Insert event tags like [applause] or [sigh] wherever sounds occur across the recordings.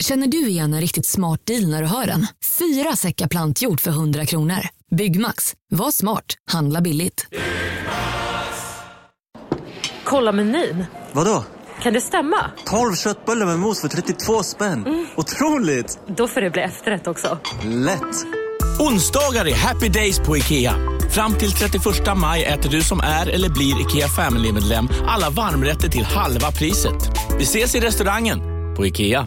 Känner du igen en riktigt smart deal när du hör den? Fyra säckar plantjord för 100 kronor. Byggmax. Var smart. Handla billigt. Kolla menyn. Vadå? Kan det stämma? 12 köttbullar med mos för 32 spänn. Otroligt! Då får det bli efterrätt också. Lätt! Onsdagar är happy days på IKEA. Fram till 31 maj äter du som är eller blir IKEA Family-medlem alla varmrätter till halva priset. Vi ses i restaurangen på IKEA.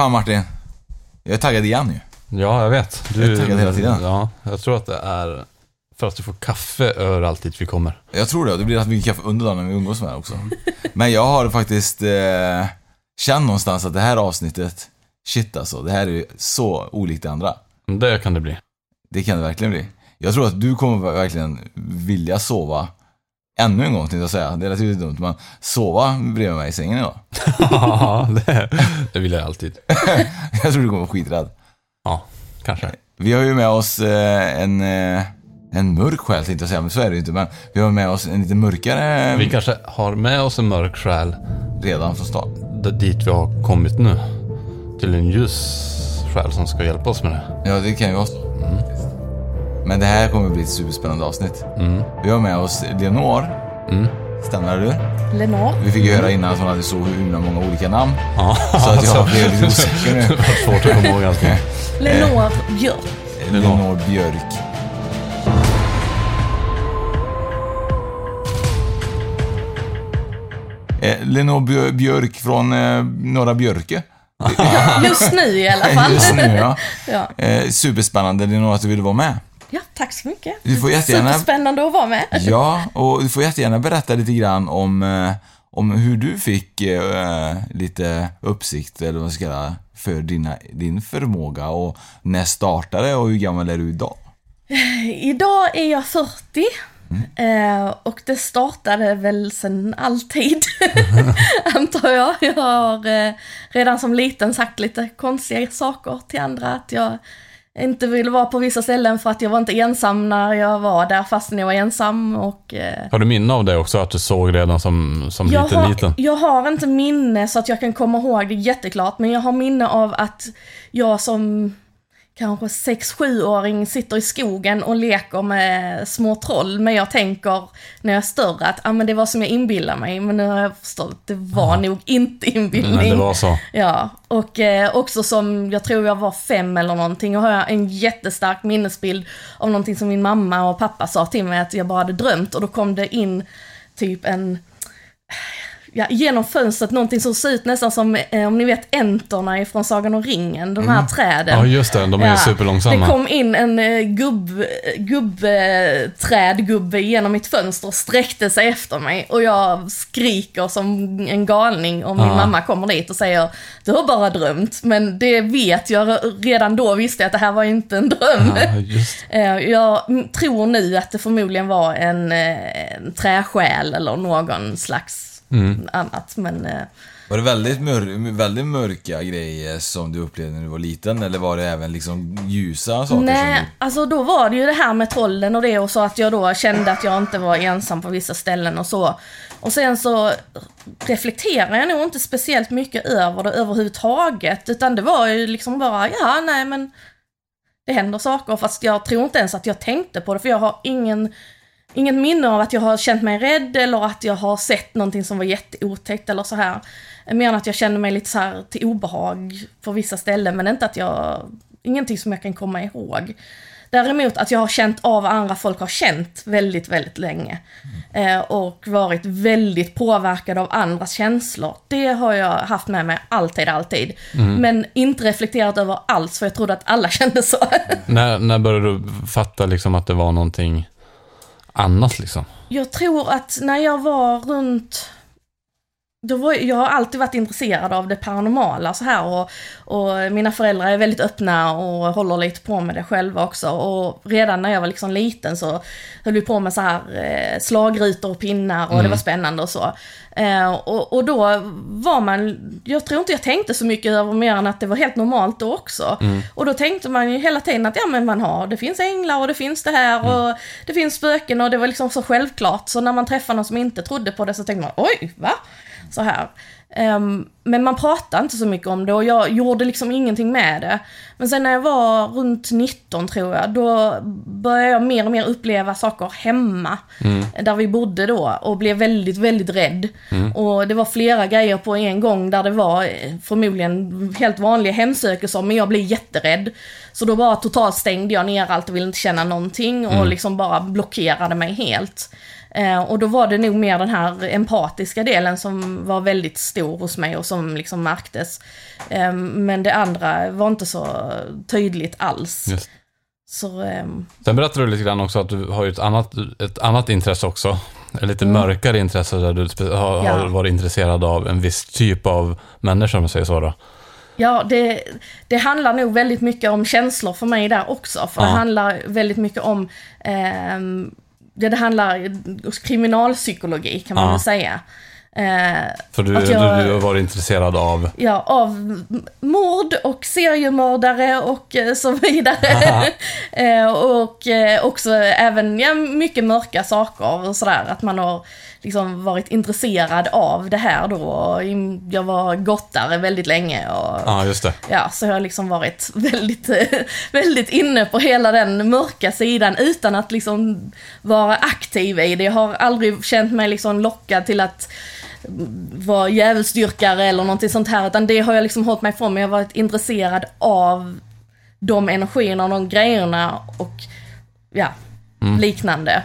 Fan Martin. Jag är taggad igen ju. Ja, jag vet. Du, Jag är taggad hela tiden. Ja, jag tror att det är för att du får kaffe överallt dit vi kommer. Jag tror det. Det blir rätt mycket kaffe under dagen när vi umgås med också. Men jag har faktiskt eh, känt någonstans att det här avsnittet, shit alltså, det här är ju så olikt det andra. Det kan det bli. Det kan det verkligen bli. Jag tror att du kommer verkligen vilja sova ännu en gång tänkte jag säga. Det är naturligtvis dumt, men sova bredvid mig i sängen idag. [laughs] Ja, det, det vill jag alltid. [laughs] jag tror du kommer vara skiträdd. Ja, kanske. Vi har ju med oss eh, en, eh, en mörk själ tänkte jag säga, men så är det ju inte. Men vi har med oss en lite mörkare Vi kanske har med oss en mörk själ redan från start. dit vi har kommit nu. Till en ljus själ som ska hjälpa oss med det. Ja, det kan ju vara så. Men det här kommer bli ett superspännande avsnitt. Vi har med oss Leonor. Stämmer det du? Lenore. Vi fick ju höra innan att hon hade så himla många olika namn. Ja, Så att jag [laughs] blev lite osäker nu. det var svårt att komma ihåg allting. [laughs] Lenore Björk. Leonor Björk. Eh, Leonor Björ- Björk från eh, Norra Björke. [laughs] Just nu i alla fall. Just nu ja. ja. Eh, superspännande Leonor att du ville vara med. Ja, tack så mycket. Du får jättegärna- Superspännande att vara med. Ja, och du får jättegärna berätta lite grann om, eh, om hur du fick eh, lite uppsikt, eller vad man ska kalla för dina, din förmåga och när startade och hur gammal är du idag? [laughs] Idag är jag 40. Eh, och det startade väl sen alltid, [laughs] [laughs] antar jag. Jag har eh, redan som liten sagt lite konstiga saker till andra. Att jag inte ville vara på vissa ställen för att jag var inte ensam när jag var där fastän jag var ensam. Och, eh, Har du minne av det också? Att du såg redan som, som jag, liten, har, liten? jag har inte minne så att jag kan komma ihåg det jätteklart, men jag har minne av att jag som kanske 6-7-åring sitter i skogen och leker med små troll, men jag tänker när jag är större att ah, men det var som jag inbillar mig, men nu har jag förstått att det var nog inte inbillning. Men det var så. Ja, och eh, också som, jag tror jag var fem eller någonting, och har jag en jättestark minnesbild av någonting som min mamma och pappa sa till mig att jag bara hade drömt, och då kom det in typ en Ja, genom fönstret, någonting som ser ut nästan som, eh, om ni vet entorna ifrån Sagan om ringen, de här träden. Ja, just det. De är ju superlångsamma. Det kom in en eh, gubb, gubb, eh, trädgubbe genom mitt fönster och sträckte sig efter mig. Och jag skriker som en galning och min Ja. mamma kommer dit och säger Du har bara drömt. Men det vet jag, redan då visste jag att det här var inte en dröm. Ja. [laughs] Eh, Jag mm, tror nu att det förmodligen var en, eh, en träsjäl eller någon slags Mm. annat. Men eh, Var det väldigt, mör väldigt mörka grejer som du upplevde när du var liten? Eller var det även liksom ljusa saker? Nej, Som alltså då var det ju det här med trollen och det och så att jag då kände att jag inte var ensam på vissa ställen och så. Och sen så reflekterar jag nog inte speciellt mycket över det överhuvudtaget. Utan det var ju liksom bara, ja nej men det händer saker. Fast jag tror inte ens att jag tänkte på det för jag har ingen Inget minne av att jag har känt mig rädd eller att jag har sett någonting som var jätteotäckt eller så här. Mer än att jag kände mig lite så här till obehag på vissa ställen men inte att jag... Ingenting som jag kan komma ihåg. Däremot att jag har känt av vad andra folk har känt väldigt, väldigt länge. Eh, och varit väldigt påverkad av andras känslor. Det har jag haft med mig alltid, alltid. Men inte reflekterat över alls, för jag trodde att alla [laughs] kände så. När, när började du fatta liksom att det var någonting annat liksom? Jag tror att när jag var runt... Då var, jag har alltid varit intresserad av det paranormala så här och, och mina föräldrar är väldigt öppna och håller lite på med det själva också. Och redan när jag var liksom liten så höll vi på med så här eh, slagrutor och pinnar och det var spännande och så. Eh, och, och då var man, jag tror inte jag tänkte så mycket över mer än att det var helt normalt då också. Och då tänkte man ju hela tiden att ja men man har, det finns änglar och det finns det här och det finns spöken och det var liksom så självklart. Så när man träffade någon som inte trodde på det så tänkte man oj, va? Så här. Ehm, men man pratade inte så mycket om det och jag gjorde liksom ingenting med det. Men sen när jag var runt 19 tror jag, då började jag mer och mer uppleva saker hemma. Där vi bodde då och blev väldigt, väldigt rädd. Och det var flera grejer på en gång där det var eh, förmodligen helt vanliga hemsökelser men jag blev jätterädd. Så då bara totalt stängde jag ner allt och ville inte känna någonting och liksom bara blockerade mig helt. Eh, och då var det nog mer den här empatiska delen som var väldigt stor hos mig och som liksom märktes. Eh, men det andra var inte så tydligt alls. Just. Så, ehm, Sen berättade du lite grann också att du har ju ett annat, ett annat intresse också. Ett lite mörkare intresse där du har, Mm. Ja. har varit intresserad av en viss typ av människor om jag säger så då. Ja, det, det handlar nog väldigt mycket om känslor för mig där också. För det Ja. handlar väldigt mycket om, ehm, ja, det handlar kriminalpsykologi kan man Ja. väl säga. Eh, För du, jag- du, varit intresserad av... ja, av mord och seriemördare och eh, så vidare. [laughs] eh, och eh, också även ja, mycket mörka saker och sådär. Att man har liksom varit intresserad av det här då. Och jag var gottare väldigt länge. Och, Ja, just det. Ja, så jag har liksom varit [laughs] väldigt, eh, väldigt inne på hela den mörka sidan utan att liksom vara aktiv i det. Jag har aldrig känt mig liksom lockad till att vara djävulsdyrkare eller någonting sånt här, utan det har jag liksom hållit mig ifrån, men jag har varit intresserad av de energierna och de grejerna och ja, liknande.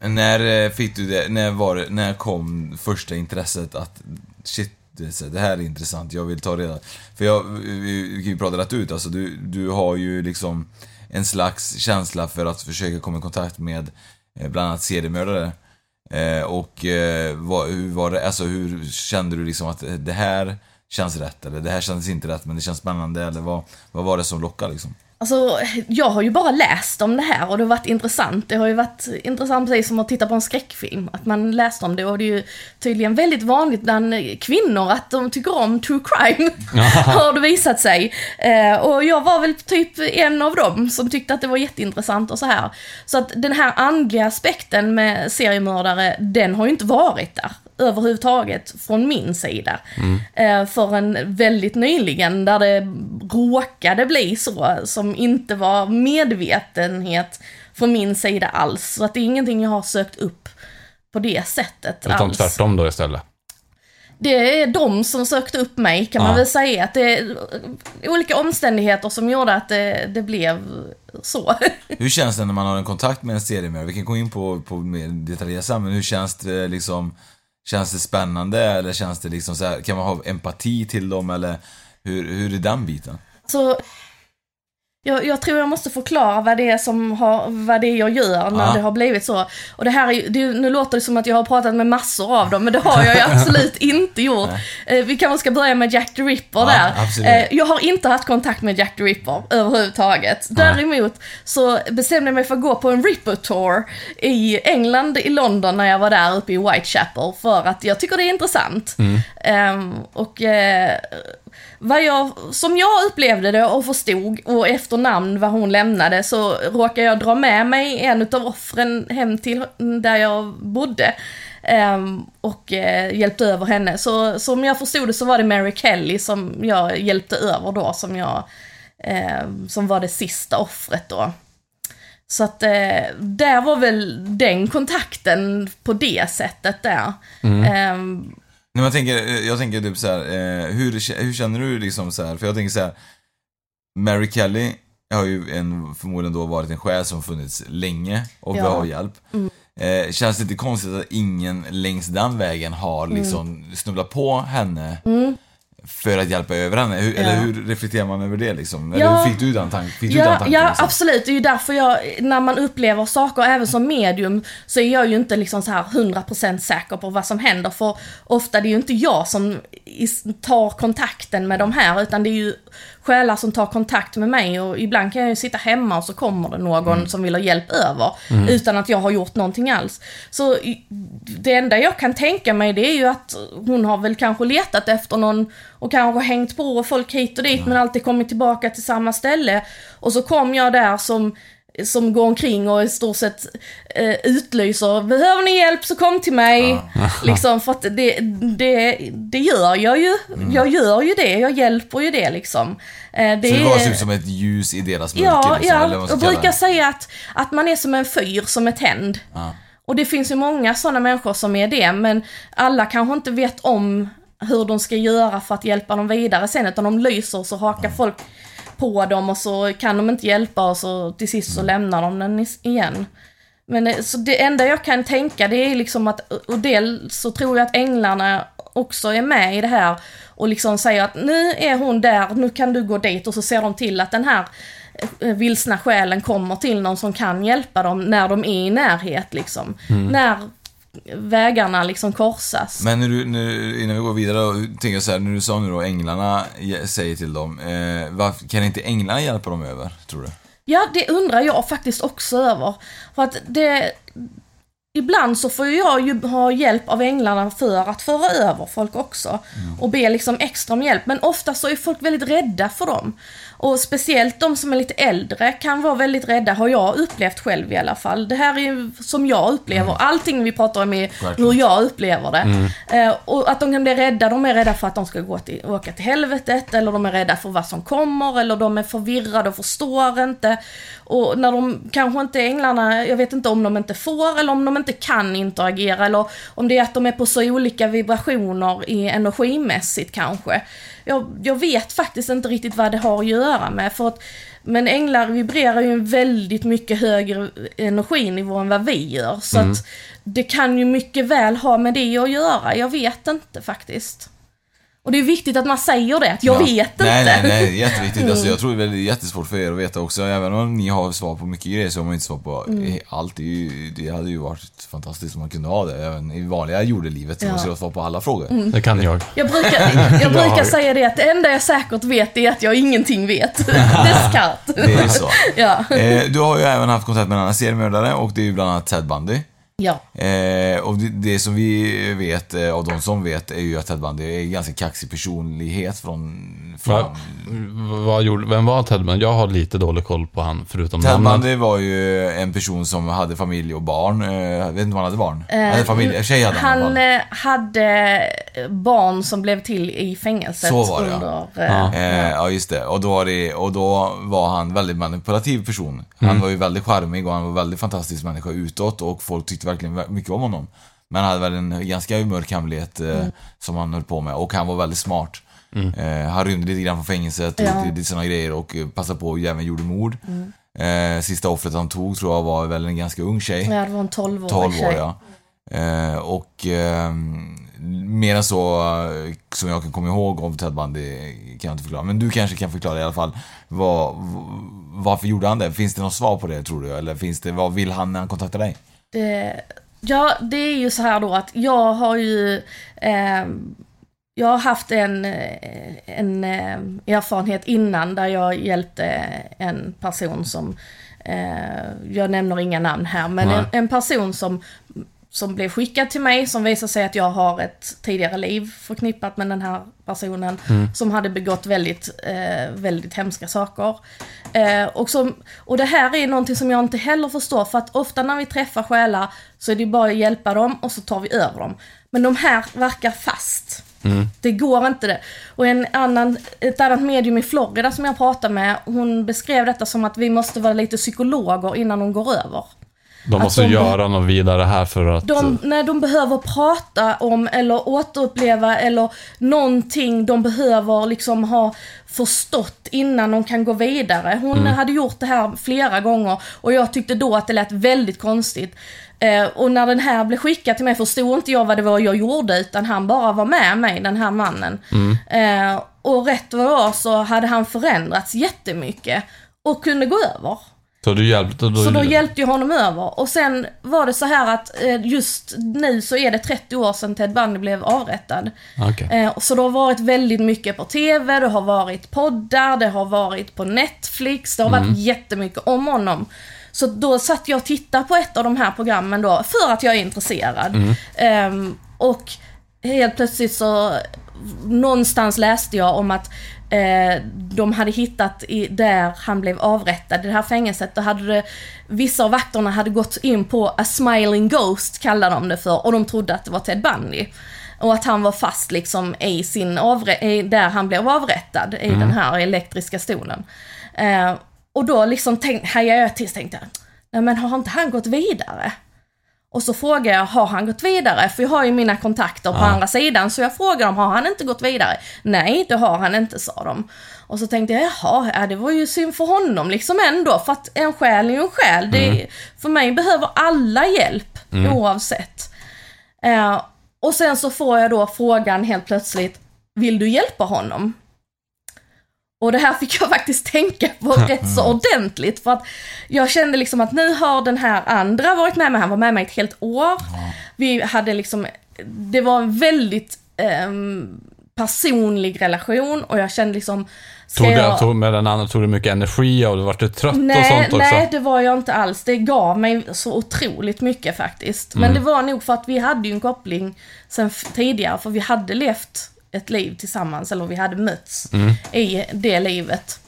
När eh, fick du det, när var det, när kom första intresset att shit, det här är intressant, jag vill ta reda För jag, vi, kan ju prata rätt ut, alltså du, du har ju liksom en slags känsla för att försöka komma i kontakt med eh, bland annat seriemördare. Eh, och eh, vad, hur var det, alltså hur kände du liksom att eh, det här känns rätt eller det här kändes inte rätt men det känns spännande eller vad, vad var det som lockade liksom? Alltså, jag har ju bara läst om det här och det har varit intressant. Det har ju varit intressant precis som att titta på en skräckfilm, att man läste om det och det är ju tydligen väldigt vanligt bland kvinnor att de tycker om true crime, [laughs] har det visat sig. Eh, och jag var väl typ en av dem som tyckte att det var jätteintressant och så här. Så att den här andliga aspekten med seriemördare, den har ju inte varit där överhuvudtaget från min sida. Eh, förrän väldigt nyligen där det råkade bli så, som inte var medvetenhet från min sida alls. Så att det är ingenting jag har sökt upp på det sättet Utan alls. tvärtom då istället. Det är de som sökte upp mig kan man Ja. väl säga. Att det är olika omständigheter som gjorde att det, det blev så. [laughs] Hur känns det när man har en kontakt med en seriemördare? Vi kan gå in på, på mer detaljer sen, men hur känns det liksom? Känns det spännande eller känns det liksom så här, kan man ha empati till dem eller hur, hur är den biten? Så jag, jag tror jag måste förklara vad det är som har, vad det är jag gör när Ja. det har blivit så. Och det här är det, nu låter det som att jag har pratat med massor av dem, men det har jag ju [laughs] absolut inte gjort. Eh, vi kanske ska börja med Jack the Ripper Ja, där. Eh, jag har inte haft kontakt med Jack the Ripper överhuvudtaget. Däremot så bestämde jag mig för att gå på en Ripper Tour i England, i London, när jag var där uppe i Whitechapel, för att jag tycker det är intressant. Ehm, och eh, vad jag, som jag upplevde det och förstod och efter namn vad hon lämnade så råkade jag dra med mig en utav offren hem till där jag bodde. ehm, och eh, hjälpte över henne. Så som jag förstod det så var det Mary Kelly som jag hjälpte över då, som jag, ehm, som var det sista offret då. Så att eh, där var väl den kontakten på det sättet där. Ehm, Nej, jag tänker, jag tänker typ så här, eh, hur, hur känner du liksom så här? För jag tänker så här, Mary Kelly har ju en, förmodligen då varit en själ som funnits länge och Ja. behöver hjälp. Eh, känns det inte konstigt att ingen längs den vägen har Mm. liksom snubblat på henne för att hjälpa över henne? Hur, Eller hur reflekterar man över det liksom? Eller Ja. hur fick du den, tank, fick du den Ja, tanken? ja liksom? absolut. Det är ju därför jag, när man upplever saker, även som medium, så är jag ju inte liksom så här 100% säker på vad som händer. För ofta det är ju inte jag som tar kontakten med de här, utan det är ju själar som tar kontakt med mig. Och ibland kan jag ju sitta hemma och så kommer det någon som vill ha hjälp över, utan att jag har gjort någonting alls. Så det enda jag kan tänka mig det är ju att hon har väl kanske letat efter någon och kanske hängt på folk hit och dit men alltid kommit tillbaka till samma ställe. Och så kom jag där som, som går omkring och i stort sett eh, utlyser, behöver ni hjälp så kom till mig. [laughs] liksom för att det, det, det gör jag ju. Jag gör ju det, jag hjälper ju det liksom. Eh, det Så det var typ som ett ljus i deras mörker Ja, liksom, eller ja. vad ska jag brukar säga att, att man är som en fyr som är tänd. Och det finns ju många sådana människor som är det, men alla kanske inte vet om hur de ska göra för att hjälpa dem vidare sen, utan de lyser och så hakar folk på dem och så kan de inte hjälpa och så till sist så lämnar de den igen. Men det, så det enda jag kan tänka det är liksom att, och dels så tror jag att änglarna också är med i det här och liksom säger att nu är hon där, nu kan du gå dit och så ser de till att den här eh, vilsna själen kommer till någon som kan hjälpa dem när de är i närhet liksom. När vägarna liksom korsas. Men när du, när, innan vi går vidare, då, tänker jag så här, när du sa nu då änglarna ge- säger till dem, eh, varför, kan inte änglarna hjälpa dem över, tror du? Ja, det undrar jag faktiskt också över. För att det... Ibland så får jag ju ha hjälp av änglarna för att föra över folk också. Och be liksom extra om hjälp. Men ofta så är folk väldigt rädda för dem. Och speciellt de som är lite äldre kan vara väldigt rädda, har jag upplevt själv i alla fall. Det här är ju som jag upplever, allting vi pratar om är hur jag upplever det. Eh, och att de kan bli rädda, de är rädda för att de ska gå till, åka till helvetet, eller de är rädda för vad som kommer, eller de är förvirrade och förstår inte. Och när de kanske inte, änglarna, jag vet inte om de inte får, eller om de inte kan interagera, eller om det är att de är på så olika vibrationer i energimässigt kanske. Jag, jag vet faktiskt inte riktigt vad det har att göra med, för att men änglar vibrerar ju en väldigt mycket högre energinivå än vad vi gör. Så att det kan ju mycket väl ha med det att göra. Jag vet inte faktiskt. Och det är viktigt att man säger det, att jag Ja. vet inte. Nej, nej, nej, jätteviktigt. Alltså, jag tror det är jättesvårt för er att veta också. Även om ni har svar på mycket grejer så har man inte svar på Mm. allt. Det, ju, det hade ju varit fantastiskt om man kunde ha det. Även i vanliga jordelivet så Ja. man skulle ha svar på alla frågor. Mm. Det kan jag. Jag brukar, jag [laughs] brukar säga det att det enda jag säkert vet är att jag ingenting vet. [laughs] det är skarpt. Det är så. Ja. Eh, du har ju även haft kontakt med en annan seriemördare och det är ju bland annat Ted Bundy. Ja. Eh, och det, det som vi vet, eh, av de som vet, är ju att Ted Bundy är en ganska kaxig personlighet från... från Va, vad gjorde, vem var Ted Bundy? Jag har lite dålig koll på han, förutom Ted namnet. Bundy var ju en person som hade familj och barn. Eh, vet inte om han hade barn. han hade familj, tjej hade han Han eh, hade barn som blev till i fängelset Så var det, ja. under... eh, Eh, ja, just det. Och då, var det. och då var han väldigt manipulativ person. Han var ju väldigt charmig och han var väldigt fantastisk människa utåt och folk tyckte verkligen mycket om honom. Men han hade väl en ganska mörk hemlighet eh, som han höll på med och han var väldigt smart. Eh, han rymde lite grann från fängelset och Ja. lite sådana grejer och eh, passade på och även gjorde mord. Eh, sista offret han tog tror jag var väl en ganska ung tjej. Ja, det var en 12-årig 12 år tjej. ja. Eh, och eh, mer än så eh, som jag kan komma ihåg av Ted Bundy kan jag inte förklara. Men du kanske kan förklara i alla fall. Vad, varför gjorde han det? Finns det något svar på det tror du? Eller finns det, vad vill han när han kontaktar dig? Det, ja, det är ju så här då att jag har ju... Eh, jag har haft en, eh, en eh, erfarenhet innan där jag hjälpte en person som... Eh, jag nämner inga namn här, men en, en person som som blev skickad till mig som visar sig att jag har ett tidigare liv förknippat med den här personen som hade begått väldigt, eh, väldigt hemska saker. Eh, och, som, och det här är någonting som jag inte heller förstår för att ofta när vi träffar själar så är det bara att hjälpa dem och så tar vi över dem. Men de här verkar fast. Det går inte det. Och en annan, ett annat medium i Florida som jag pratade med, hon beskrev detta som att vi måste vara lite psykologer innan de går över. De måste de- göra något vidare här för att... De, när de behöver prata om eller återuppleva eller någonting de behöver liksom ha förstått innan de kan gå vidare. Hon hade gjort det här flera gånger och jag tyckte då att det lät väldigt konstigt. Eh, och när den här blev skickad till mig förstod inte jag vad det var jag gjorde utan han bara var med mig, den här mannen. Eh, och rätt vad det var så hade han förändrats jättemycket och kunde gå över. Så du hjälpte... Då, Så då hjälpte jag honom över. Och sen var det så här att eh, just nu så är det 30 år sedan Ted Bundy blev avrättad. Okej. Eh, Så det har varit väldigt mycket på TV, det har varit poddar, det har varit på Netflix, det har varit jättemycket om honom. Så då satt jag och tittade på ett av de här programmen då, för att jag är intresserad. Ehm, och helt plötsligt så, någonstans läste jag om att eh, de hade hittat i, där han blev avrättad, i det här fängelset, då hade det, vissa av vakterna hade gått in på a smiling ghost, kallade de det för, och de trodde att det var Ted Bundy. Och att han var fast liksom i sin avrä- där han blev avrättad, i den här elektriska stolen. Eh, och då liksom tänk, hajade jag till tänkte nej men har inte han gått vidare? Och så frågar jag, har han gått vidare? För jag har ju mina kontakter på andra sidan, så jag frågar dem, har han inte gått vidare? Nej, det har han inte, sa de. Och så tänkte jag, jaha, ja, det var ju synd för honom liksom ändå, för att en själ är ju en själ. Det, för mig behöver alla hjälp, oavsett. Eh, och sen så får jag då frågan helt plötsligt, vill du hjälpa honom? Och det här fick jag [laughs] faktiskt tänka på rätt så ordentligt för att jag kände liksom att nu har den här andra varit med mig, han var med mig ett helt år. Vi hade liksom, det var en väldigt ehm, personlig relation och jag kände liksom, ska Tog, jag... det, tog, med den andra tog du mycket energi och du vart du trött och Nej, sånt också? nej, det var jag inte alls. Det gav mig så otroligt mycket faktiskt. Men det var nog för att vi hade ju en koppling sen tidigare, för vi hade levt ett liv tillsammans, eller vi hade mötts i det livet.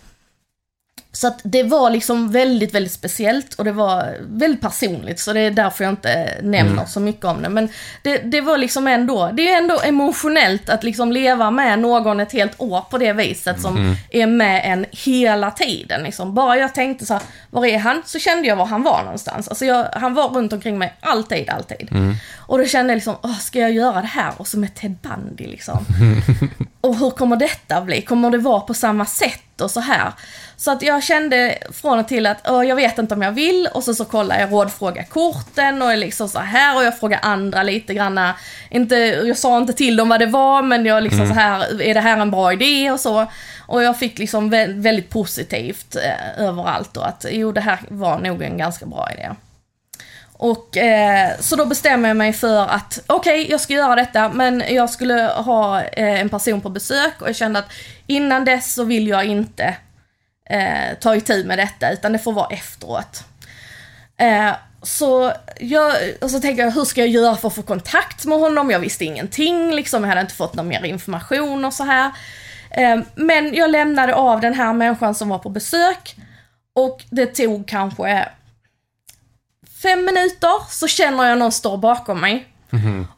Så att det var liksom väldigt, väldigt speciellt och det var väldigt personligt, så det är därför jag inte nämner så mycket om det. Men det, det var liksom ändå, det är ändå emotionellt att liksom leva med någon ett helt år på det viset som är med en hela tiden. Liksom. Bara jag tänkte så här, var är han? Så kände jag var han var någonstans. Alltså jag, han var runt omkring mig alltid, alltid. Och då kände jag liksom, Åh, ska jag göra det här? Och så med Ted Bundy liksom. [laughs] Och hur kommer detta bli? Kommer det vara på samma sätt och så här? Så att jag kände från och till att "Åh, jag vet inte om jag vill och så, så kollar jag rådfråga korten och är liksom så här och jag frågar andra lite granna. Inte, jag sa inte till dem vad det var men jag liksom så här, är det här en bra idé och så. Och jag fick liksom vä- väldigt positivt eh, överallt och att jo det här var nog en ganska bra idé. Och eh, så då bestämmer jag mig för att okej, jag ska göra detta, men jag skulle ha eh, en person på besök och jag kände att innan dess så vill jag inte eh, ta itu med detta, utan det får vara efteråt. Eh, så, jag, och så tänker jag, hur ska jag göra för att få kontakt med honom? Jag visste ingenting, liksom, jag hade inte fått någon mer information och så här. Eh, men jag lämnade av den här människan som var på besök och det tog kanske fem minuter så känner jag någon står bakom mig.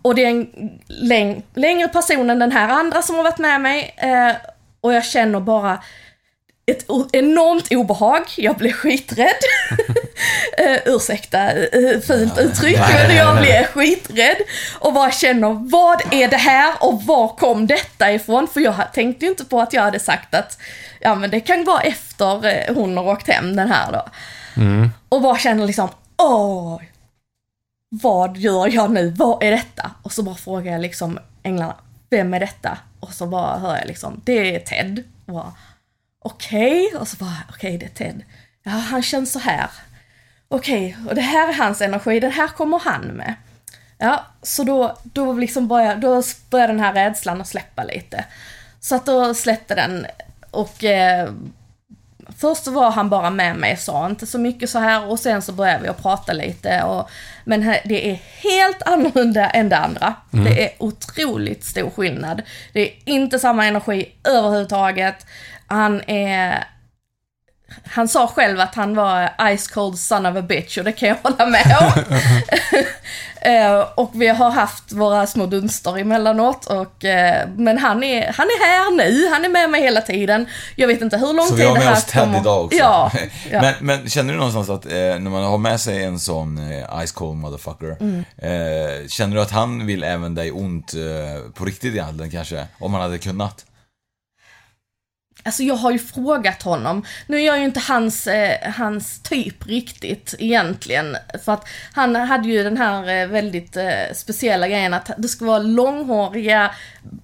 Och det är en läng- längre person än den här andra som har varit med mig. Eh, och jag känner bara ett enormt obehag. Jag blev skiträdd. uh, [laughs] ursäkta uh, fult uttryck, men jag blev skiträdd. Och bara känner, vad är det här och var kom detta ifrån? För jag tänkte ju inte på att jag hade sagt att ja men det kan vara efter eh, hon har åkt hem den här då. Och bara känner liksom, åh, vad gör jag nu? Vad är detta? Och så bara frågar jag liksom änglarna, vem är detta? Och så bara hör jag liksom, det är Ted. Och bara, Okej, och så bara, okej det är Ted. Ja, han känns så här. Okej, och det här är hans energi, den här kommer han med. Ja, så då, då liksom börjar, då börjar den här rädslan att släppa lite. Så att då släppte den och eh, Först så var han bara med mig, sa inte så mycket så här och sen så började vi att prata lite. Och, men här, det är helt annorlunda än det andra. Det är otroligt stor skillnad. Det är inte samma energi överhuvudtaget. Han är han sa själv att han var ice cold son of a bitch och det kan jag hålla med om. [laughs] Eh, och vi har haft våra små dunster emellanåt. Och, eh, men han är, han är här nu, han är med mig hela tiden. Jag vet inte hur lång Så tid vi har det med här oss Ted kommer- idag också. Ja. [laughs] ja. Men, men känner du någonstans att eh, när man har med sig en sån eh, ice cold motherfucker, Mm. eh, känner du att han vill även dig ont eh, på riktigt egentligen kanske? Om han hade kunnat? Alltså jag har ju frågat honom. Nu är jag ju inte hans, eh, hans typ riktigt egentligen. För att han hade ju den här eh, väldigt eh, speciella grejen att det ska vara långhåriga,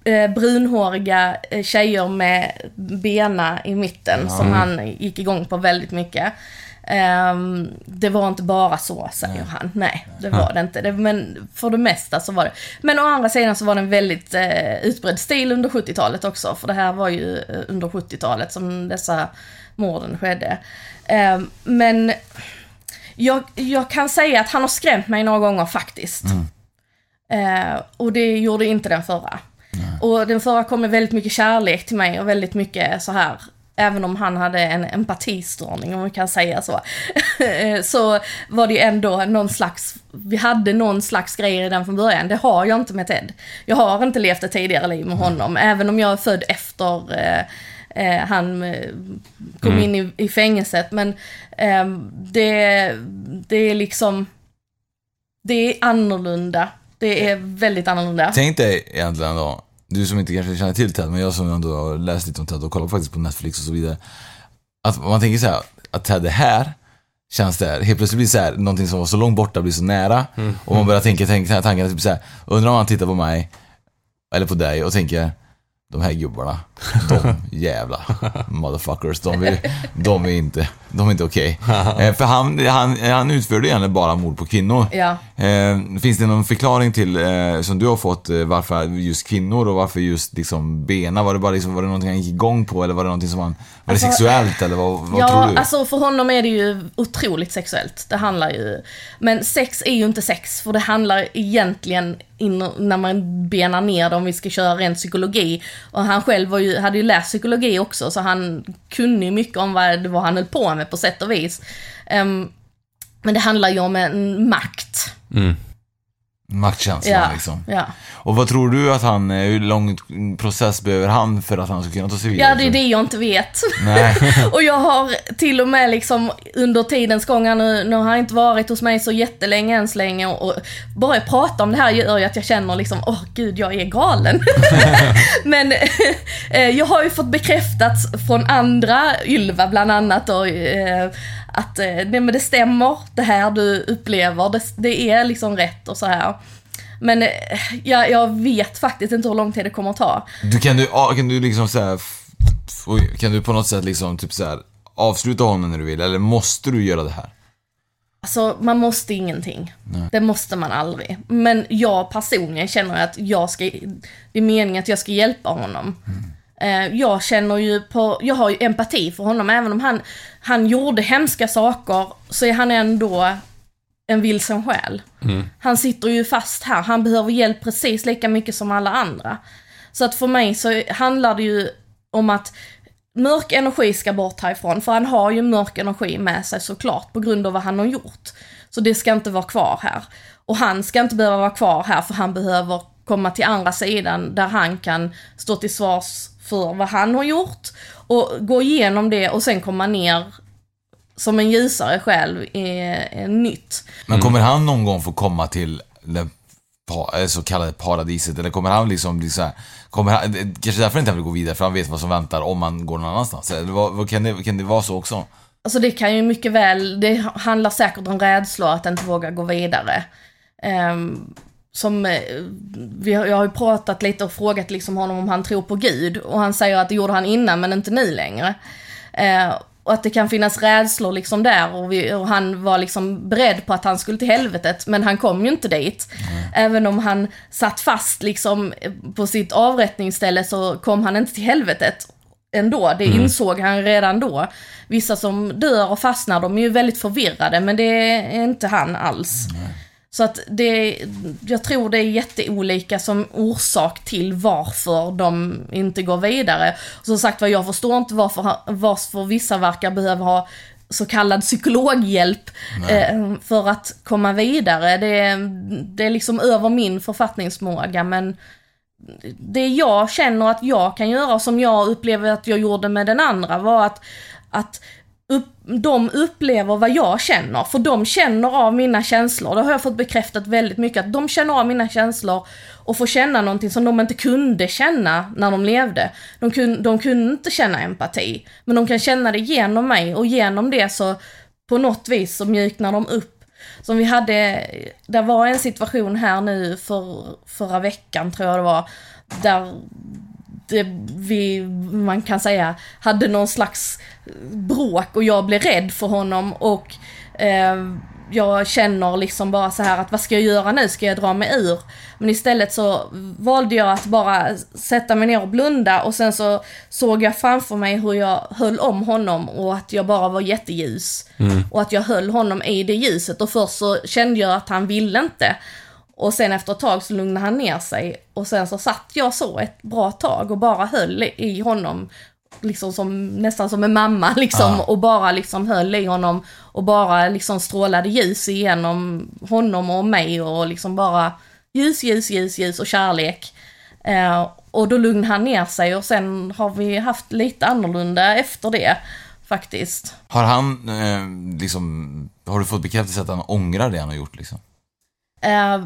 eh, brunhåriga eh, tjejer med bena i mitten som han gick igång på väldigt mycket. Ehm, det var inte bara så, säger han. Nej, det var det inte. Det, men för det mesta så var det. Men å andra sidan så var det en väldigt eh, utbredd stil under 70-talet också. För det här var ju eh, under 70-talet som dessa morden skedde. Ehm, men jag, jag kan säga att han har skrämt mig några gånger faktiskt. Eh, och det gjorde inte den förra. Och den förra kom med väldigt mycket kärlek till mig och väldigt mycket så här Även om han hade en empatistörning, om man kan säga så. [laughs] Så var det ändå någon slags, vi hade någon slags grejer i den från början. Det har jag inte med Ted. Jag har inte levt ett tidigare liv med honom, även om jag är född efter eh, eh, han eh, kom in i, i fängelset. Men eh, det, det är liksom, det är annorlunda. Det är väldigt annorlunda. Tänk dig egentligen då, du som inte kanske känner till Ted, men jag som ändå har läst lite om Ted och kollat faktiskt på Netflix och så vidare. Att man tänker så här, att Ted är här, känns det här, helt plötsligt blir det så här, någonting som var så långt borta blir så nära. Och man börjar tänka, tänka tanken typ så här, undrar om han tittar på mig, eller på dig och tänker, de här gubbarna, de [laughs] jävla motherfuckers, de är, de är inte, de är inte okej. [laughs] Eh, För han, han, han utförde egentligen bara mord på kvinnor. Ja. Eh, finns det någon förklaring till, eh, som du har fått, eh, varför just kvinnor och varför just liksom bena? Var det bara liksom, var det någonting han gick igång på eller var det någonting som han, var det Alltså, sexuellt eller vad, vad ja, tror du? alltså för honom är det ju otroligt sexuellt. Det handlar ju... Men sex är ju inte sex, för det handlar egentligen, in, när man benar ner det, om vi ska köra rent psykologi. Och han själv var ju, hade ju läst psykologi också, så han kunde ju mycket om vad det var han höll på med på sätt och vis. Um, men det handlar ju om en makt. Mm. Maktkänslan Ja, liksom. ja. Och vad tror du att han, hur lång process behöver han för att han ska kunna ta sig vidare? ja, det är det jag inte vet. [laughs] Och jag har till och med liksom under tidens gång, nu, nu har han inte varit hos mig så jättelänge än så länge och, och bara att prata om det här gör ju att jag känner liksom, åh gud jag är galen. [laughs] Men eh, jag har ju fått bekräftat från andra, Ylva bland annat och eh, att eh, nej, men det stämmer, det här du upplever, det, det är liksom rätt och så här. Men eh, jag, jag vet faktiskt inte hur lång tid det kommer att ta. Du, kan, du, ja, kan du liksom såhär, kan du på något sätt liksom typ så här avsluta honom när du vill? Eller måste du göra det här? Alltså man måste ingenting. Det måste man aldrig. Men jag personligen känner att jag ska, det är meningen att jag ska hjälpa honom. Eh, Jag känner ju på, jag har ju empati för honom, även om han, han gjorde hemska saker så är han ändå en vilsen själ. Han sitter ju fast här, han behöver hjälp precis lika mycket som alla andra. Så att för mig så handlar det ju om att mörk energi ska bort härifrån, för han har ju mörk energi med sig såklart på grund av vad han har gjort. Så det ska inte vara kvar här. Och han ska inte behöva vara kvar här för han behöver komma till andra sidan där han kan stå till svars för vad han har gjort och gå igenom det och sen komma ner som en ljusare själv i, i nytt. Men kommer han någon gång få komma till det eh, så kallade paradiset? Eller kommer han liksom bli så här, kommer han, eh, kanske därför inte han vill gå vidare, för han vet vad som väntar om man går någon annanstans? Eller vad, vad, kan, det, kan det vara så också? Alltså det kan ju mycket väl, det handlar säkert om rädslor att inte våga gå vidare. Ehm, som, eh, vi har, jag har ju pratat lite och frågat liksom honom om han tror på Gud och han säger att det gjorde han innan men inte nu längre. Eh, och att det kan finnas rädslor liksom där och, vi, och han var liksom beredd på att han skulle till helvetet men han kom ju inte dit. Även om han satt fast liksom på sitt avrättningsställe så kom han inte till helvetet ändå. Det insåg han redan då. Vissa som dör och fastnar, de är ju väldigt förvirrade, men det är inte han alls. Så att det, jag tror det är jätteolika som orsak till varför de inte går vidare. Som sagt var, jag förstår inte varför, varför vissa verkar behöva ha så kallad psykologhjälp eh, för att komma vidare. Det, det är liksom över min författningsmåga men det jag känner att jag kan göra, som jag upplever att jag gjorde med den andra, var att, att upp, de upplever vad jag känner, för de känner av mina känslor. Det har jag fått bekräftat väldigt mycket, att de känner av mina känslor och får känna någonting som de inte kunde känna när de levde. De, kun, de kunde inte känna empati, men de kan känna det genom mig och genom det så på något vis så mjuknar de upp. Som vi hade, det var en situation här nu för, förra veckan tror jag det var, där vi, man kan säga, hade någon slags bråk och jag blev rädd för honom och eh, jag känner liksom bara så här att vad ska jag göra nu? Ska jag dra mig ur? Men istället så valde jag att bara sätta mig ner och blunda och sen så såg jag framför mig hur jag höll om honom och att jag bara var jätteljus. Och att jag höll honom i det ljuset och först så kände jag att han ville inte. Och sen efter ett tag så lugnade han ner sig och sen så satt jag så ett bra tag och bara höll i honom liksom som, nästan som en mamma [laughs] liksom Ja. och bara liksom höll i honom och bara liksom strålade ljus igenom honom och mig och liksom bara ljus, ljus, ljus, ljus och kärlek. Eh, och då lugnade han ner sig och sen har vi haft lite annorlunda efter det faktiskt. Har han eh, liksom, har du fått bekräftelse att han ångrar det han har gjort liksom? Eh,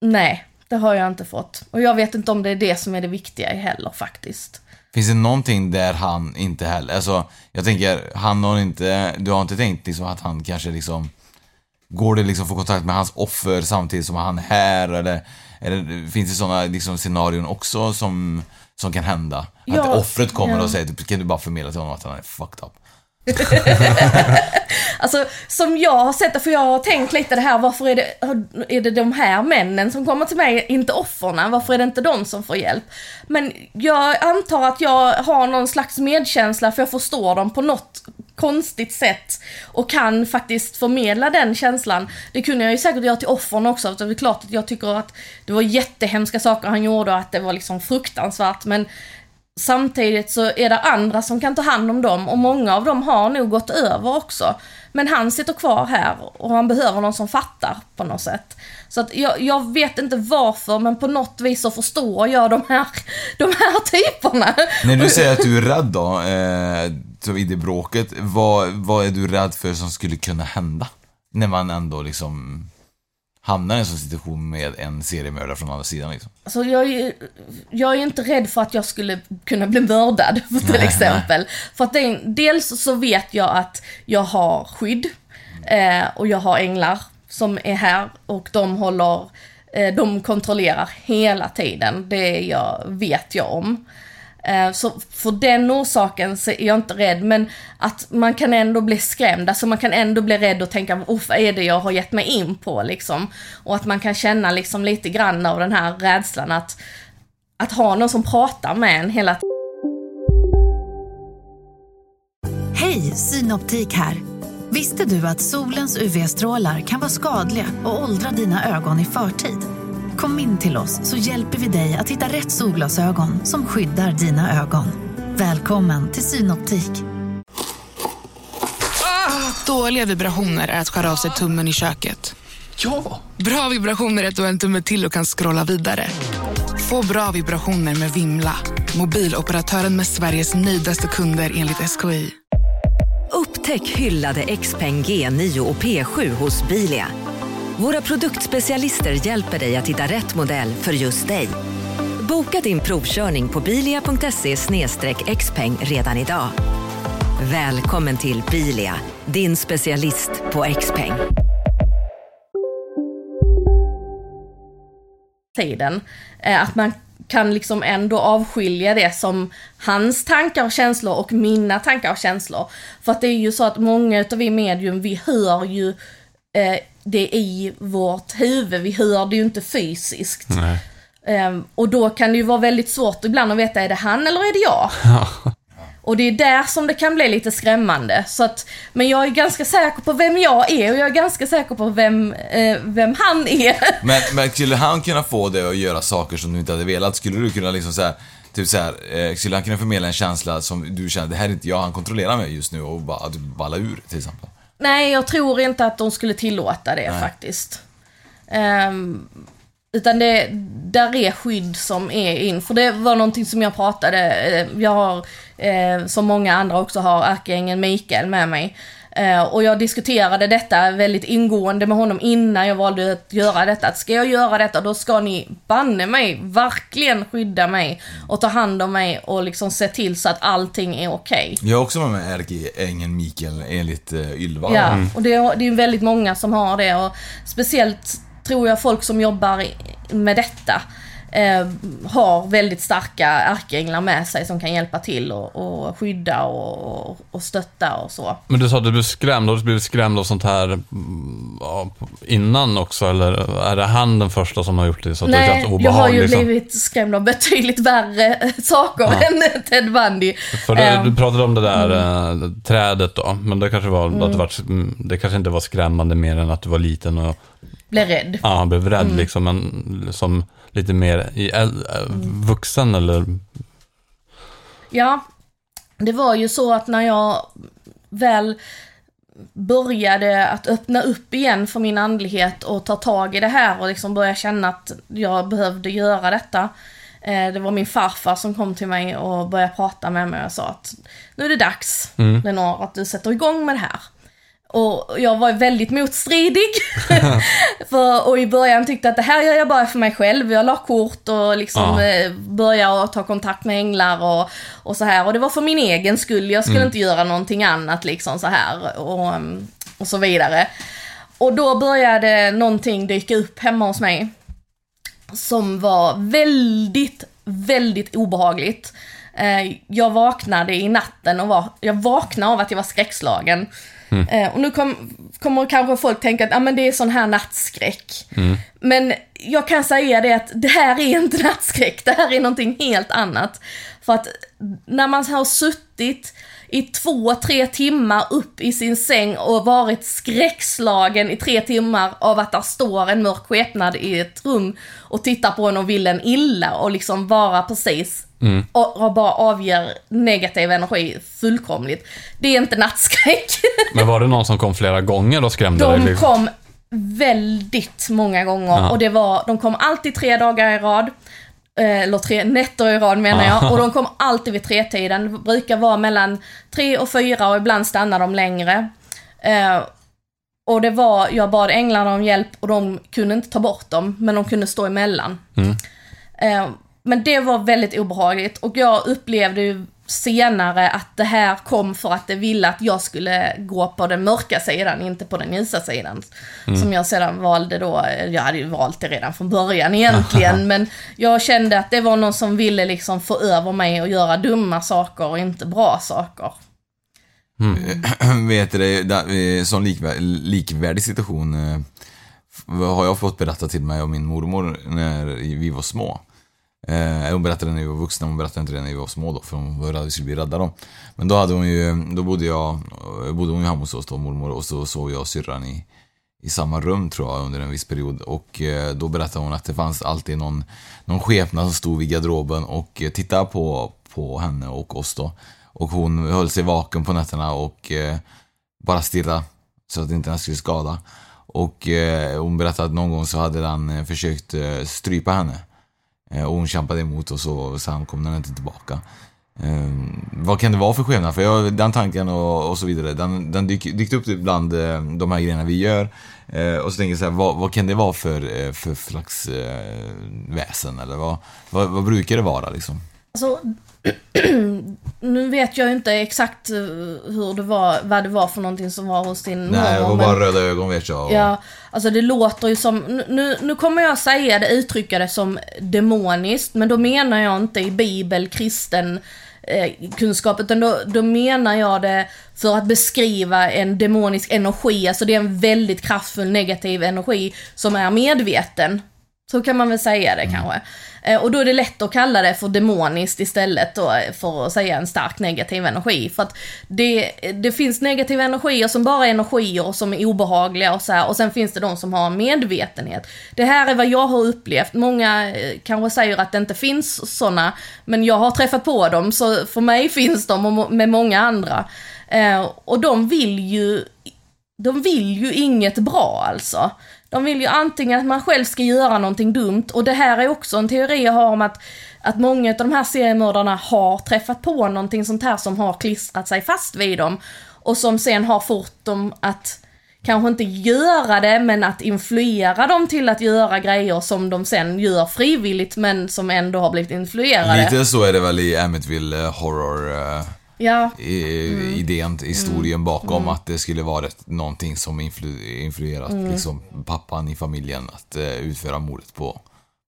nej, det har jag inte fått. Och jag vet inte om det är det som är det viktiga heller faktiskt. Finns det någonting där han inte heller, alltså jag tänker, han har inte, du har inte tänkt liksom att han kanske liksom Går det liksom att få kontakt med hans offer samtidigt som han är här eller, eller finns det sådana liksom scenarion också som, som kan hända? Att Ja, offret kommer ja. och säger typ, kan du bara förmedla till honom att han är fucked up? [laughs] Alltså som jag har sett det, för jag har tänkt lite det här, varför är det, är det de här männen som kommer till mig, inte offerna, varför är det inte de som får hjälp? Men jag antar att jag har någon slags medkänsla för jag förstår dem på något konstigt sätt och kan faktiskt förmedla den känslan. Det kunde jag ju säkert göra till offren också, för det är klart att jag tycker att det var jättehemska saker han gjorde och att det var liksom fruktansvärt, men Samtidigt så är det andra som kan ta hand om dem och många av dem har nog gått över också. Men han sitter kvar här och han behöver någon som fattar på något sätt. Så att jag, jag vet inte varför men på något vis så förstår jag de här, [laughs] de här typerna. När du säger att du är rädd då, eh, i det bråket, vad, vad är du rädd för som skulle kunna hända? När man ändå liksom hamnar i en sån situation med en seriemördare från andra sidan liksom. Alltså jag, är, jag är inte rädd för att jag skulle kunna bli mördad, [laughs] till exempel. För att det, dels så vet jag att jag har skydd eh, och jag har änglar som är här och de håller, eh, de kontrollerar hela tiden. Det jag, vet jag om. Eh, så för den orsaken så är jag inte rädd, men att man kan ändå bli skrämd, alltså man kan ändå bli rädd och tänka, vad är det jag har gett mig in på liksom? Och att man kan känna liksom lite grann av den här rädslan att, att ha någon som pratar med en hela tiden. Hej, Synoptik här. Visste du att solens UV-strålar kan vara skadliga och åldra dina ögon i förtid? Kom in till oss så hjälper vi dig att hitta rätt solglasögon som skyddar dina ögon. Välkommen till Synoptik. Dåliga vibrationer är att skära av sig tummen i köket. Ja! Bra vibrationer är att du har en tumme till och kan scrolla vidare. Få bra vibrationer med Vimla. Mobiloperatören med Sveriges nöjdaste kunder enligt SKI. Upptäck hyllade XPeng G9 och P7 hos Bilia. Våra produktspecialister hjälper dig att hitta rätt modell för just dig. Boka din provkörning på bilia.se xpeng redan idag. Välkommen till Bilia, din specialist på XPeng. tiden. Eh, att man kan liksom ändå avskilja det som hans tankar och känslor och mina tankar och känslor. För att det är ju så att många utav vi medium, vi hör ju eh, det i vårt huvud, vi hör det ju inte fysiskt. Ehm, och då kan det ju vara väldigt svårt ibland att veta, är det han eller är det jag? Och det är där som det kan bli lite skrämmande. Så att, men jag är ganska säker på vem jag är och jag är ganska säker på vem, eh, vem han är. [laughs] Men, men skulle han kunna få dig att göra saker som du inte hade velat? Skulle du kunna liksom så här, typ så här, eh, skulle han kunna förmedla en känsla som du känner, det här är inte jag, han kontrollerar mig just nu och bara, att du ballar ur till exempel? Nej, jag tror inte att de skulle tillåta det Nej. faktiskt. Ehm, utan det, där är skydd som är in. För det var någonting som jag pratade, eh, jag har, eh, som många andra också har, ärkeängeln Mikael med mig. Eh, och jag diskuterade detta väldigt ingående med honom innan jag valde att göra detta. Att ska jag göra detta då ska ni banne mig verkligen skydda mig och ta hand om mig och liksom se till så att allting är okej. Jag har också med mig ärkeängeln Mikael enligt uh, Ylva. Ja, och det är, det är väldigt många som har det och speciellt tror jag folk som jobbar med detta eh, har väldigt starka ärkeänglar med sig som kan hjälpa till och, och skydda och, och stötta och så. Men du sa att du blev skrämd. Har du blivit skrämd av sånt här mm, ja, innan också? Eller är det han den första som har gjort det? Så att det Nej, känns jag har ju liksom? blivit skrämd av betydligt värre [laughs] saker Ja. än Ted Bundy. För det, Ehm, du pratade om det där eh, trädet då, men det kanske, var, att det, var, mm, det kanske inte var skrämmande mer än att du var liten och blev rädd. ja, blev rädd Mm. liksom, men som lite mer i, äh, vuxen eller? Ja, det var ju så att när jag väl började att öppna upp igen för min andlighet och ta tag i det här och liksom börja känna att jag behövde göra detta. Eh, Det var min farfar som kom till mig och började prata med mig och sa att nu är det dags, Mm. Lenore, att du sätter igång med det här. Och jag var väldigt motstridig. [laughs] för, och i början tyckte att det här gör jag bara för mig själv. Jag la kort och liksom Ja. eh, började ta kontakt med änglar och, och så här. Och det var för min egen skull. Jag skulle Mm. inte göra någonting annat liksom så här. Och, och så vidare. Och då började någonting dyka upp hemma hos mig. Som var väldigt, väldigt obehagligt. Eh, Jag vaknade i natten och var, jag vaknade av att jag var skräckslagen. Mm. Eh, Och nu kom, kommer kanske folk tänka att ah, men det är sån här nattskräck. Mm. Men jag kan säga det att det här är inte [laughs] nattskräck, det här är någonting helt annat. För att när man har suttit i två, tre timmar upp i sin säng och varit skräckslagen i tre timmar av att där står en mörk skepnad i ett rum och tittar på en och vill en illa och liksom vara precis Mm. och, och bara avger negativ energi fullkomligt. Det är inte nattskräck. [laughs] Men var det någon som kom flera gånger och skrämde dig? De liksom? kom väldigt många gånger Ja. och det var, de kom alltid tre dagar i rad. Eh, Eller tre nätter i rad menar Ja. jag. Och de [laughs] kom alltid vid tretiden. Det brukar vara mellan tre och fyra och ibland stannar de längre. Eh, och det var, jag bad änglarna om hjälp och de kunde inte ta bort dem, men de kunde stå emellan. Mm. Eh, Men det var väldigt obehagligt och jag upplevde ju senare att det här kom för att det ville att jag skulle gå på den mörka sidan, inte på den ljusa sidan. Mm. Som jag sedan valde då, jag hade ju valt det redan från början egentligen, [laughs] men jag kände att det var någon som ville liksom få över mig och göra dumma saker och inte bra saker. Mm. [clears throat] Vet du, likvär, likvärdig situation eh, har jag fått berätta till mig av min mormor när vi var små. Eh, hon berättade när vi var vuxna, hon berättade inte det när vi var små då, för hon var rädd att vi skulle bli rädda då. Men då hade hon ju, då bodde jag, eh, bodde hon ju hemma hos oss då, mormor, och så sov jag och syrran i, i samma rum tror jag under en viss period. Och eh, då berättade hon att det fanns alltid någon, någon skepnad som stod vid garderoben och eh, tittade på, på henne och oss då. Och hon höll sig vaken på nätterna och eh, bara stirrade, så att inte den skulle skada. Och eh, hon berättade att någon gång så hade den eh, försökt eh, strypa henne. Eh, och hon kämpade emot och så, sen kom den inte tillbaka. Eh, vad kan det vara för skillnad? För jag, den tanken och, och så vidare, den, den dyk, dykt upp bland eh, de här grejerna vi gör. Eh, och så tänker jag så här, vad, vad kan det vara för, eh, för slags eh, väsen? Eller vad, vad, vad brukar det vara liksom? Alltså, [clears throat] nu vet jag inte exakt eh, hur det var, vad det var för någonting som var hos din Nej, mormor, men- bara röda ögon vet jag. Ja, alltså det låter ju som, nu, nu kommer jag säga det, uttrycka det som demoniskt, men då menar jag inte i bibel, kristen eh, kunskap, utan då, då menar jag det för att beskriva en demonisk energi, alltså det är en väldigt kraftfull negativ energi som är medveten. Så kan man väl säga det kanske. Eh, och då är det lätt att kalla det för demoniskt istället då, för att säga en stark negativ energi. För att det, det finns negativa energier som bara är energier och som är obehagliga och så här. Och sen finns det de som har medvetenhet. Det här är vad jag har upplevt. Många eh, kanske säger att det inte finns sådana, men jag har träffat på dem, så för mig finns de och med många andra. Eh, och de vill ju de vill ju inget bra alltså. De vill ju antingen att man själv ska göra någonting dumt och det här är också en teori jag har om att, att många av de här seriemördarna har träffat på någonting sånt här som har klistrat sig fast vid dem och som sen har fått dem att kanske inte göra det men att influera dem till att göra grejer som de sen gör frivilligt men som ändå har blivit influerade. Lite så är det väl i Amityville eh, Horror eh, Ja, i, idén, historien Mm. bakom Mm. att det skulle vara någonting som influ, influerat Mm. liksom, pappan i familjen att eh, utföra mordet på,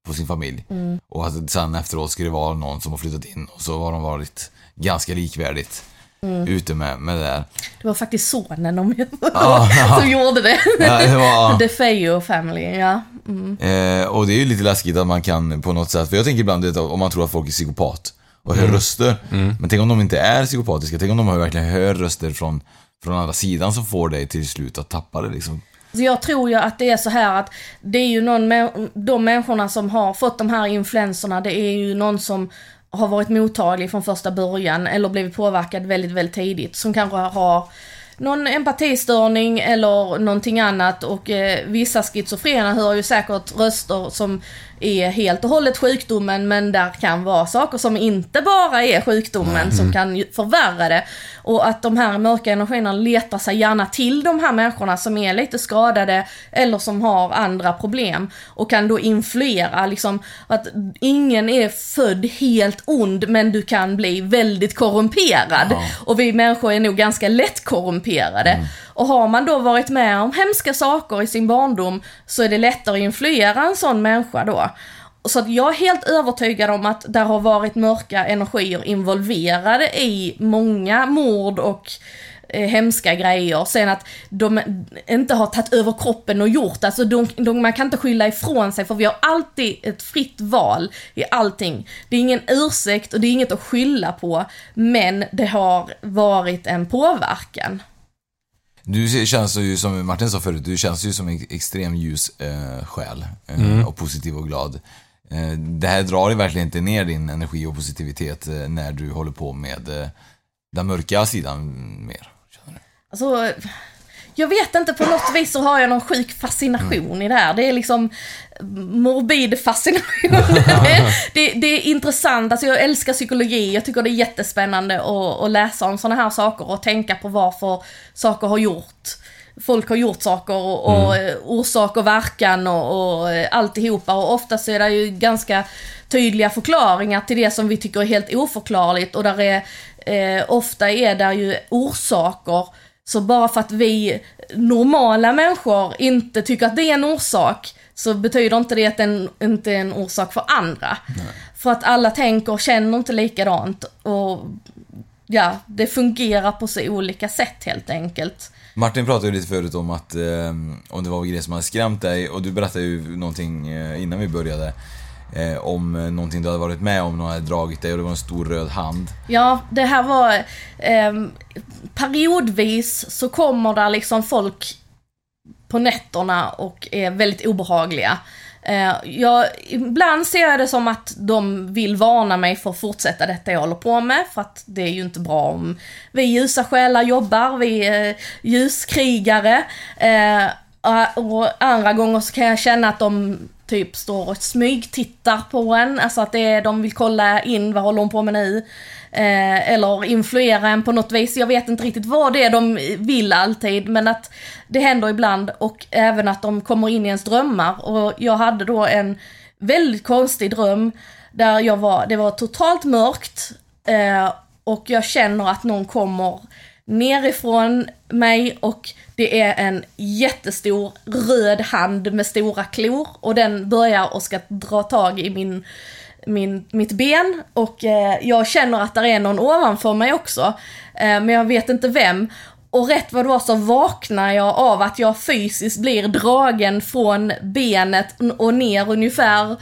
på sin familj. Mm. Och att sen efteråt skulle det vara någon som har flyttat in och så har de varit ganska likvärdigt Mm. ute med, med det där. det var faktiskt sonen de, Ja, ja. [laughs] som gjorde det. Ja, det var- [laughs] The Feyo Family, ja. Mm. Eh, och det är ju lite läskigt att man kan på något sätt, för jag tänker ibland vet, om man tror att folk är psykopat och hör Mm. röster. Men tänk om de inte är psykopatiska, tänk om de verkligen hör röster från, från andra sidan som får dig till slut att tappa det liksom. Så jag tror ju att det är så här att det är ju någon, de människorna som har fått de här influenserna, det är ju någon som har varit mottaglig från första början eller blivit påverkad väldigt, väldigt tidigt. Som kanske har någon empatistörning eller någonting annat och eh, vissa schizofrena hör ju säkert röster som är helt och hållet sjukdomen men där kan vara saker som inte bara är sjukdomen Mm. som kan ju förvärra det. Och att de här mörka energierna letar sig gärna till de här människorna som är lite skadade eller som har andra problem och kan då influera liksom att ingen är född helt ond men du kan bli väldigt korrumperad. Ja. Och vi människor är nog ganska lätt korrumperade. Och har man då varit med om hemska saker i sin barndom så är det lättare att influera en sån människa då. Så att jag är helt övertygad om att där har varit mörka energier involverade i många mord och eh, hemska grejer. Sen att de inte har tagit över kroppen och gjort, alltså de, de, man kan inte skylla ifrån sig för vi har alltid ett fritt val i allting. Det är ingen ursäkt och det är inget att skylla på, men det har varit en påverkan. Du känns ju som Martin sa förut, du känns ju som en extrem ljus eh, själ. Eh, Mm. Och positiv och glad. Eh, det här drar ju verkligen inte ner din energi och positivitet eh, när du håller på med eh, den mörka sidan mer. Alltså, jag vet inte, på något vis så har jag någon sjuk fascination i det här. Det är liksom morbid fascination. det, [laughs] det, det är intressant, alltså jag älskar psykologi, jag tycker det är jättespännande att, att läsa om sådana här saker och tänka på varför saker har gjort. Folk har gjort saker och, och eh, orsak och verkan och, och alltihopa och oftast är det ju ganska tydliga förklaringar till det som vi tycker är helt oförklarligt och där är, eh, ofta är det ju orsaker så bara för att vi normala människor inte tycker att det är en orsak så betyder inte det att det inte är en orsak för andra. För att alla tänker och känner inte likadant och ja, det fungerar på så olika sätt helt enkelt. Martin pratade ju lite förut om att eh, om det var grejer som hade skrämt dig och du berättade ju någonting eh, innan vi började. Eh, om eh, någonting du hade varit med om, någon hade dragit dig och det var en stor röd hand. Ja, det här var... Eh, periodvis så kommer där liksom folk på nätterna och är väldigt obehagliga. Eh, jag, ibland ser jag det som att de vill varna mig för att fortsätta detta jag håller på med, för att det är ju inte bra om vi ljusa själar jobbar, vi är ljuskrigare. Eh, och andra gånger så kan jag känna att de typ står och smygtittar på en, alltså att det är, de vill kolla in, vad håller hon på med nu? Eh, eller influera en på något vis. Jag vet inte riktigt vad det är de vill alltid, men att det händer ibland och även att de kommer in i ens drömmar. Och jag hade då en väldigt konstig dröm där jag var, det var totalt mörkt eh, och jag känner att någon kommer nerifrån mig och det är en jättestor röd hand med stora klor och den börjar och ska dra tag i min, min, mitt ben och eh, jag känner att det är någon ovanför mig också. Eh, men jag vet inte vem. Och rätt vad det var så vaknar jag av att jag fysiskt blir dragen från benet och ner ungefär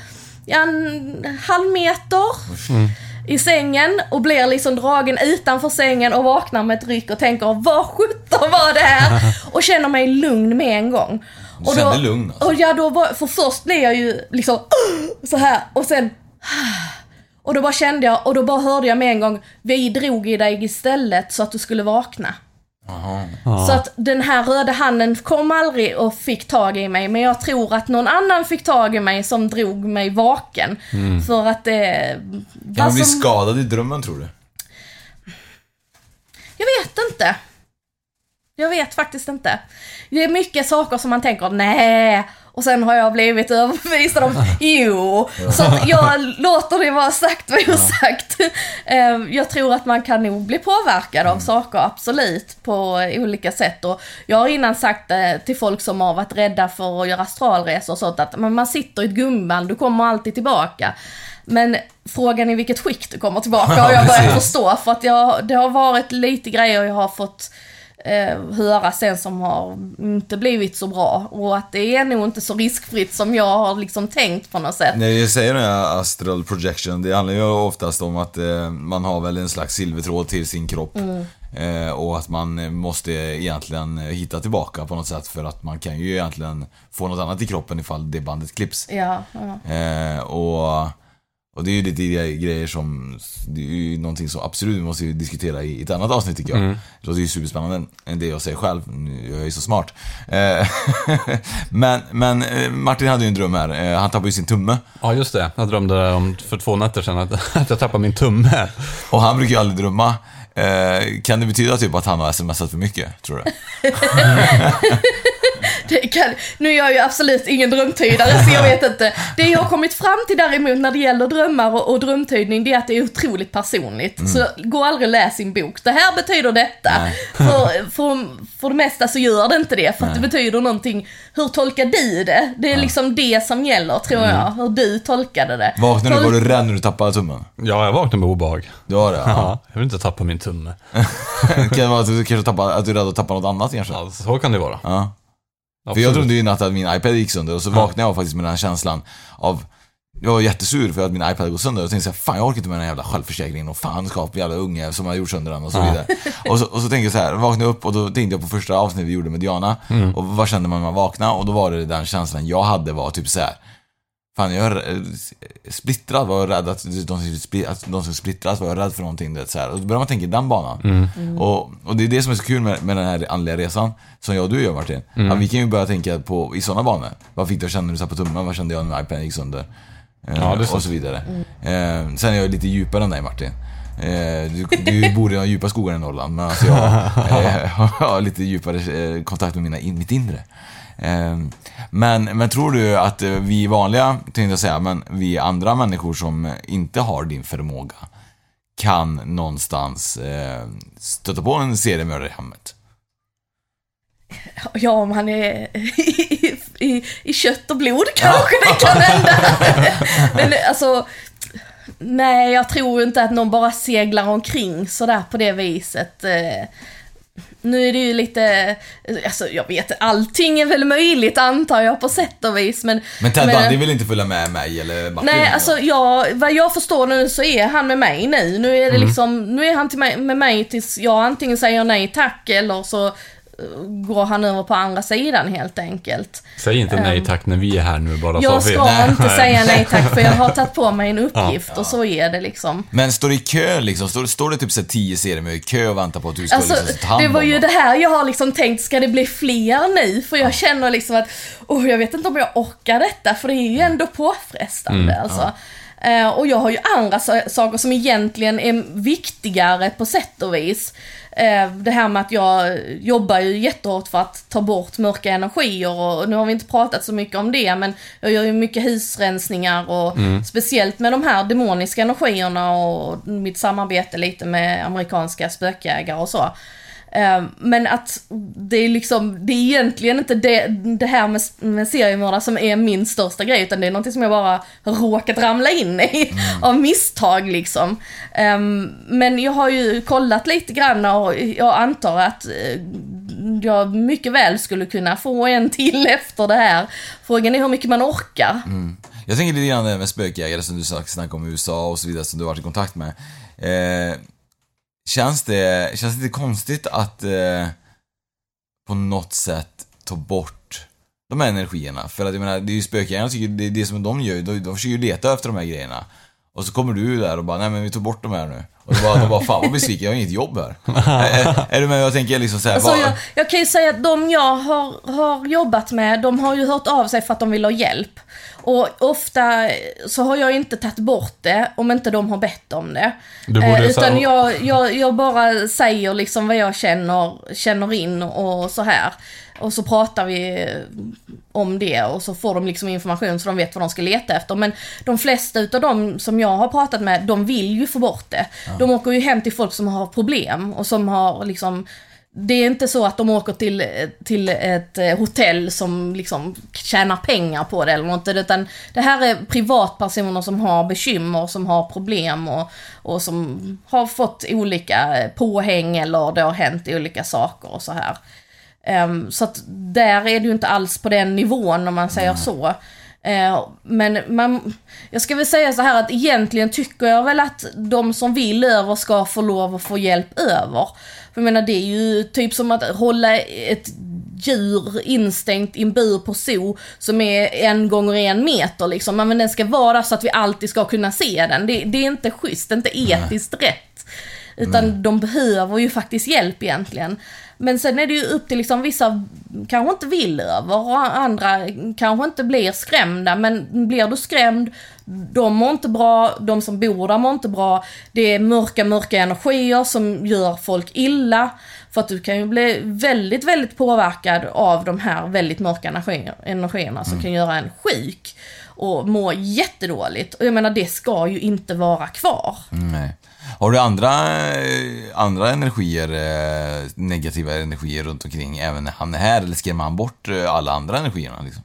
ja, en halv meter mm i sängen och blir liksom dragen utanför sängen och vaknar med ett ryck och tänker vad sjutton var det här? [laughs] Och känner mig lugn med en gång. Och kände då, lugn alltså. och ja, då var, för först blev jag ju liksom [gasps] så här och sen [sighs] och då bara kände jag och då bara hörde jag med en gång vi drog i dig istället så att du skulle vakna. Så att den här röda handen kom aldrig och fick tag i mig men jag tror att någon annan fick tag i mig som drog mig vaken. Mm. För att det... Kan vad man bli som- skadad i drömmen tror du? Jag vet inte. Jag vet faktiskt inte. Det är mycket saker som man tänker, nej. Och sen har jag blivit överbevisad om, [laughs] jo. Så att jag låter det vara sagt vad jag sagt. Eh, Jag tror att man kan nog bli påverkad av saker, absolut, på olika sätt. Och jag har innan sagt det till folk som har varit rädda för att göra astralresor och sånt, att man sitter i ett gummiband, du kommer alltid tillbaka. Men frågan är vilket skick du kommer tillbaka [laughs] har jag börjat Precis. förstå. För att jag, det har varit lite grejer jag har fått eh, höra sen som har inte blivit så bra. Och att det är nog inte så riskfritt som jag har liksom tänkt på något sätt. När jag säger den här astral projection, det handlar ju oftast om att eh, man har väl en slags silvertråd till sin kropp. Mm. Eh, och att man eh, måste egentligen eh, hitta tillbaka på något sätt för att man kan ju egentligen få något annat i kroppen ifall det bandet klipps. Ja, ja. Eh, och, och det är ju lite gre- grejer som, det är ju någonting som absolut vi måste diskutera i ett annat avsnitt tycker jag. Mm. Det låter ju superspännande än det jag säger själv, jag är ju så smart. Eh, [laughs] men, men eh, Martin hade ju en dröm här, Eh, han tappade ju sin tumme. Ja, just det. Jag drömde om för två nätter sedan att, [laughs] att jag tappade min tumme. Och han brukar ju aldrig drömma. Kan det betyda typ att han har smsat för mycket, tror du? [laughs] Det kan, nu är jag ju absolut ingen drömtydare så jag vet inte. Det jag har kommit fram till däremot när det gäller drömmar och, och drömtydning det är att det är otroligt personligt. Mm. Så gå aldrig och läs sin bok. Det här betyder detta. För, för, för det mesta så gör det inte det för att det betyder någonting. Hur tolkar du det? Det är liksom det som gäller tror Mm. jag. Hur du tolkade det. Vaknade du, Tol- var du rädd när du tappade tummen? Ja, jag vaknade med obehag. Du har det? Ja. Ja, jag vill inte tappa min tumme. [laughs] kan det vara att du kanske tappar, att du är rädd att tappa något annat kanske? Ja, så kan det vara. Ja. För jag trodde ju natt att min iPad gick sönder och så vaknade jag faktiskt med den här känslan av jag var jättesur för att min iPad gått sönder och tänkte såhär, fan jag orkar inte med den här jävla självförsäkringen och fanskap, jävla unge som har gjort sönder den och så vidare. Och så, och så tänkte jag så här, vaknade upp och då tänkte jag på första avsnittet vi gjorde med Diana. Mm. Och vad kände man när man vaknade? Och då var det den känslan jag hade var typ så här. Fan jag är eh, splittrad, var jag rädd att de att de skulle splittras, var jag rädd för någonting. Det, så här. Och då börjar man tänka i den banan. Mm. Mm. Och, och det är det som är så kul med, med den här andliga resan, som jag och du gör Martin. Mm. Att vi kan ju börja tänka på, i sådana banor. Vad fick du att känna när du satt på tummen? Vad kände jag när iPaden gick sönder? Eh, Ja, det är så. och så vidare. Eh, sen är jag lite djupare än dig Martin. Eh, du, du bor i de djupa skogarna i Norrland, men alltså jag [laughs] eh, [laughs] har lite djupare eh, kontakt med mina, in, mitt inre. Eh, men, men tror du att eh, vi vanliga, tänkte jag säga, men vi andra människor som inte har din förmåga kan någonstans eh, stöta på en seriemördare i hemmet? [laughs] Ja, om han är [laughs] i, i, i kött och blod kanske det kan hända. [laughs] Men alltså, nej jag tror inte att någon bara seglar omkring sådär på det viset. Nu är det ju lite, alltså jag vet allting är väl möjligt antar jag på sätt och vis men... Men Ted Bundy vill inte följa med mig eller Martin? Nej, alltså jag, vad jag förstår nu så är han med mig nu. Nu är det Mm. liksom, nu är han till mig, med mig tills jag antingen säger nej tack eller så går han över på andra sidan helt enkelt. Säg inte nej Ehm, tack när vi är här nu bara Jag så ska vet. [laughs] inte säga nej tack för jag har tagit på mig en uppgift Ja. och så är det liksom. Men står det i kö liksom? Står, står det typ så tio serier i kö och väntar på att du ska Alltså, liksom ta hand det var om ju det här jag har liksom tänkt, ska det bli fler nu? För jag känner liksom att, oh, jag vet inte om jag orkar detta, för det är ju ändå påfrestande Mm, alltså. Eh, och jag har ju andra sa- saker som egentligen är viktigare på sätt och vis. Eh, det här med att jag jobbar ju jättehårt för att ta bort mörka energier och nu har vi inte pratat så mycket om det men jag gör ju mycket husrensningar och Mm. speciellt med de här demoniska energierna och mitt samarbete lite med amerikanska spökjägare och så. Eh, Men att det är liksom, det är egentligen inte det, det här med, med seriemördare som är min största grej, utan det är någonting som jag bara råkat ramla in i [laughs] av misstag liksom. Ehm, Men jag har ju kollat lite grann och jag antar att eh, jag mycket väl skulle kunna få en till [laughs] efter det här. Frågan är hur mycket man orkar. Jag tänker lite grann med spökjägare som du snackade om i USA och så vidare som du har varit i kontakt med. Eh, känns, det, känns det lite konstigt att eh, på något sätt ta bort de här energierna? För att jag menar, det är ju spökjägarna tycker det, det som de gör, de, de försöker ju leta efter de här grejerna. Och så kommer du där och bara, nej men vi tog bort de här nu. Och då bara, de bara fan vad besviken, jag har inget jobb här. [laughs] är, är, du med? Jag tänker liksom såhär, Alltså vad- jag, jag kan ju säga att de jag har, har jobbat med, de har ju hört av sig för att de vill ha hjälp. Och ofta så har jag inte tagit bort det om inte de har bett om det. Eh, utan säga- jag, jag, jag bara säger liksom vad jag känner, känner in och så här. Och så pratar vi om det och så får de liksom information så de vet vad de ska leta efter. Men de flesta utav dem som jag har pratat med, de vill ju få bort det. De åker ju hem till folk som har problem och som har liksom det är inte så att de åker till, till ett eh, hotell som liksom tjänar pengar på det eller något, utan det här är privatpersoner som har bekymmer, som har problem och, och som har fått olika påhäng eller det har hänt olika saker och så här. Ehm, så att där är det ju inte alls på den nivån om man säger så. Eh, men man, jag ska väl säga så här att egentligen tycker jag väl att de som vill över ska få lov att få hjälp över. För jag menar det är ju typ som att hålla ett djur instängt i en bur på zoo som är en gånger en meter liksom. Men den ska vara så att vi alltid ska kunna se den. Det, det är inte schysst, det är inte etiskt rätt. Utan de behöver ju faktiskt hjälp egentligen. Men sen är det ju upp till liksom vissa kanske inte vill över och andra kanske inte blir skrämda. Men blir du skrämd, de mår inte bra, de som bor där mår inte bra. Det är mörka, mörka energier som gör folk illa. För att du kan ju bli väldigt, väldigt påverkad av de här väldigt mörka energier, energierna som kan göra en sjuk. Och må jättedåligt. Och jag menar det ska ju inte vara kvar. Nej. Har du andra, eh, andra energier, eh, negativa energier runt omkring även när han är här? Eller skrämmer han bort eh, alla andra energierna liksom?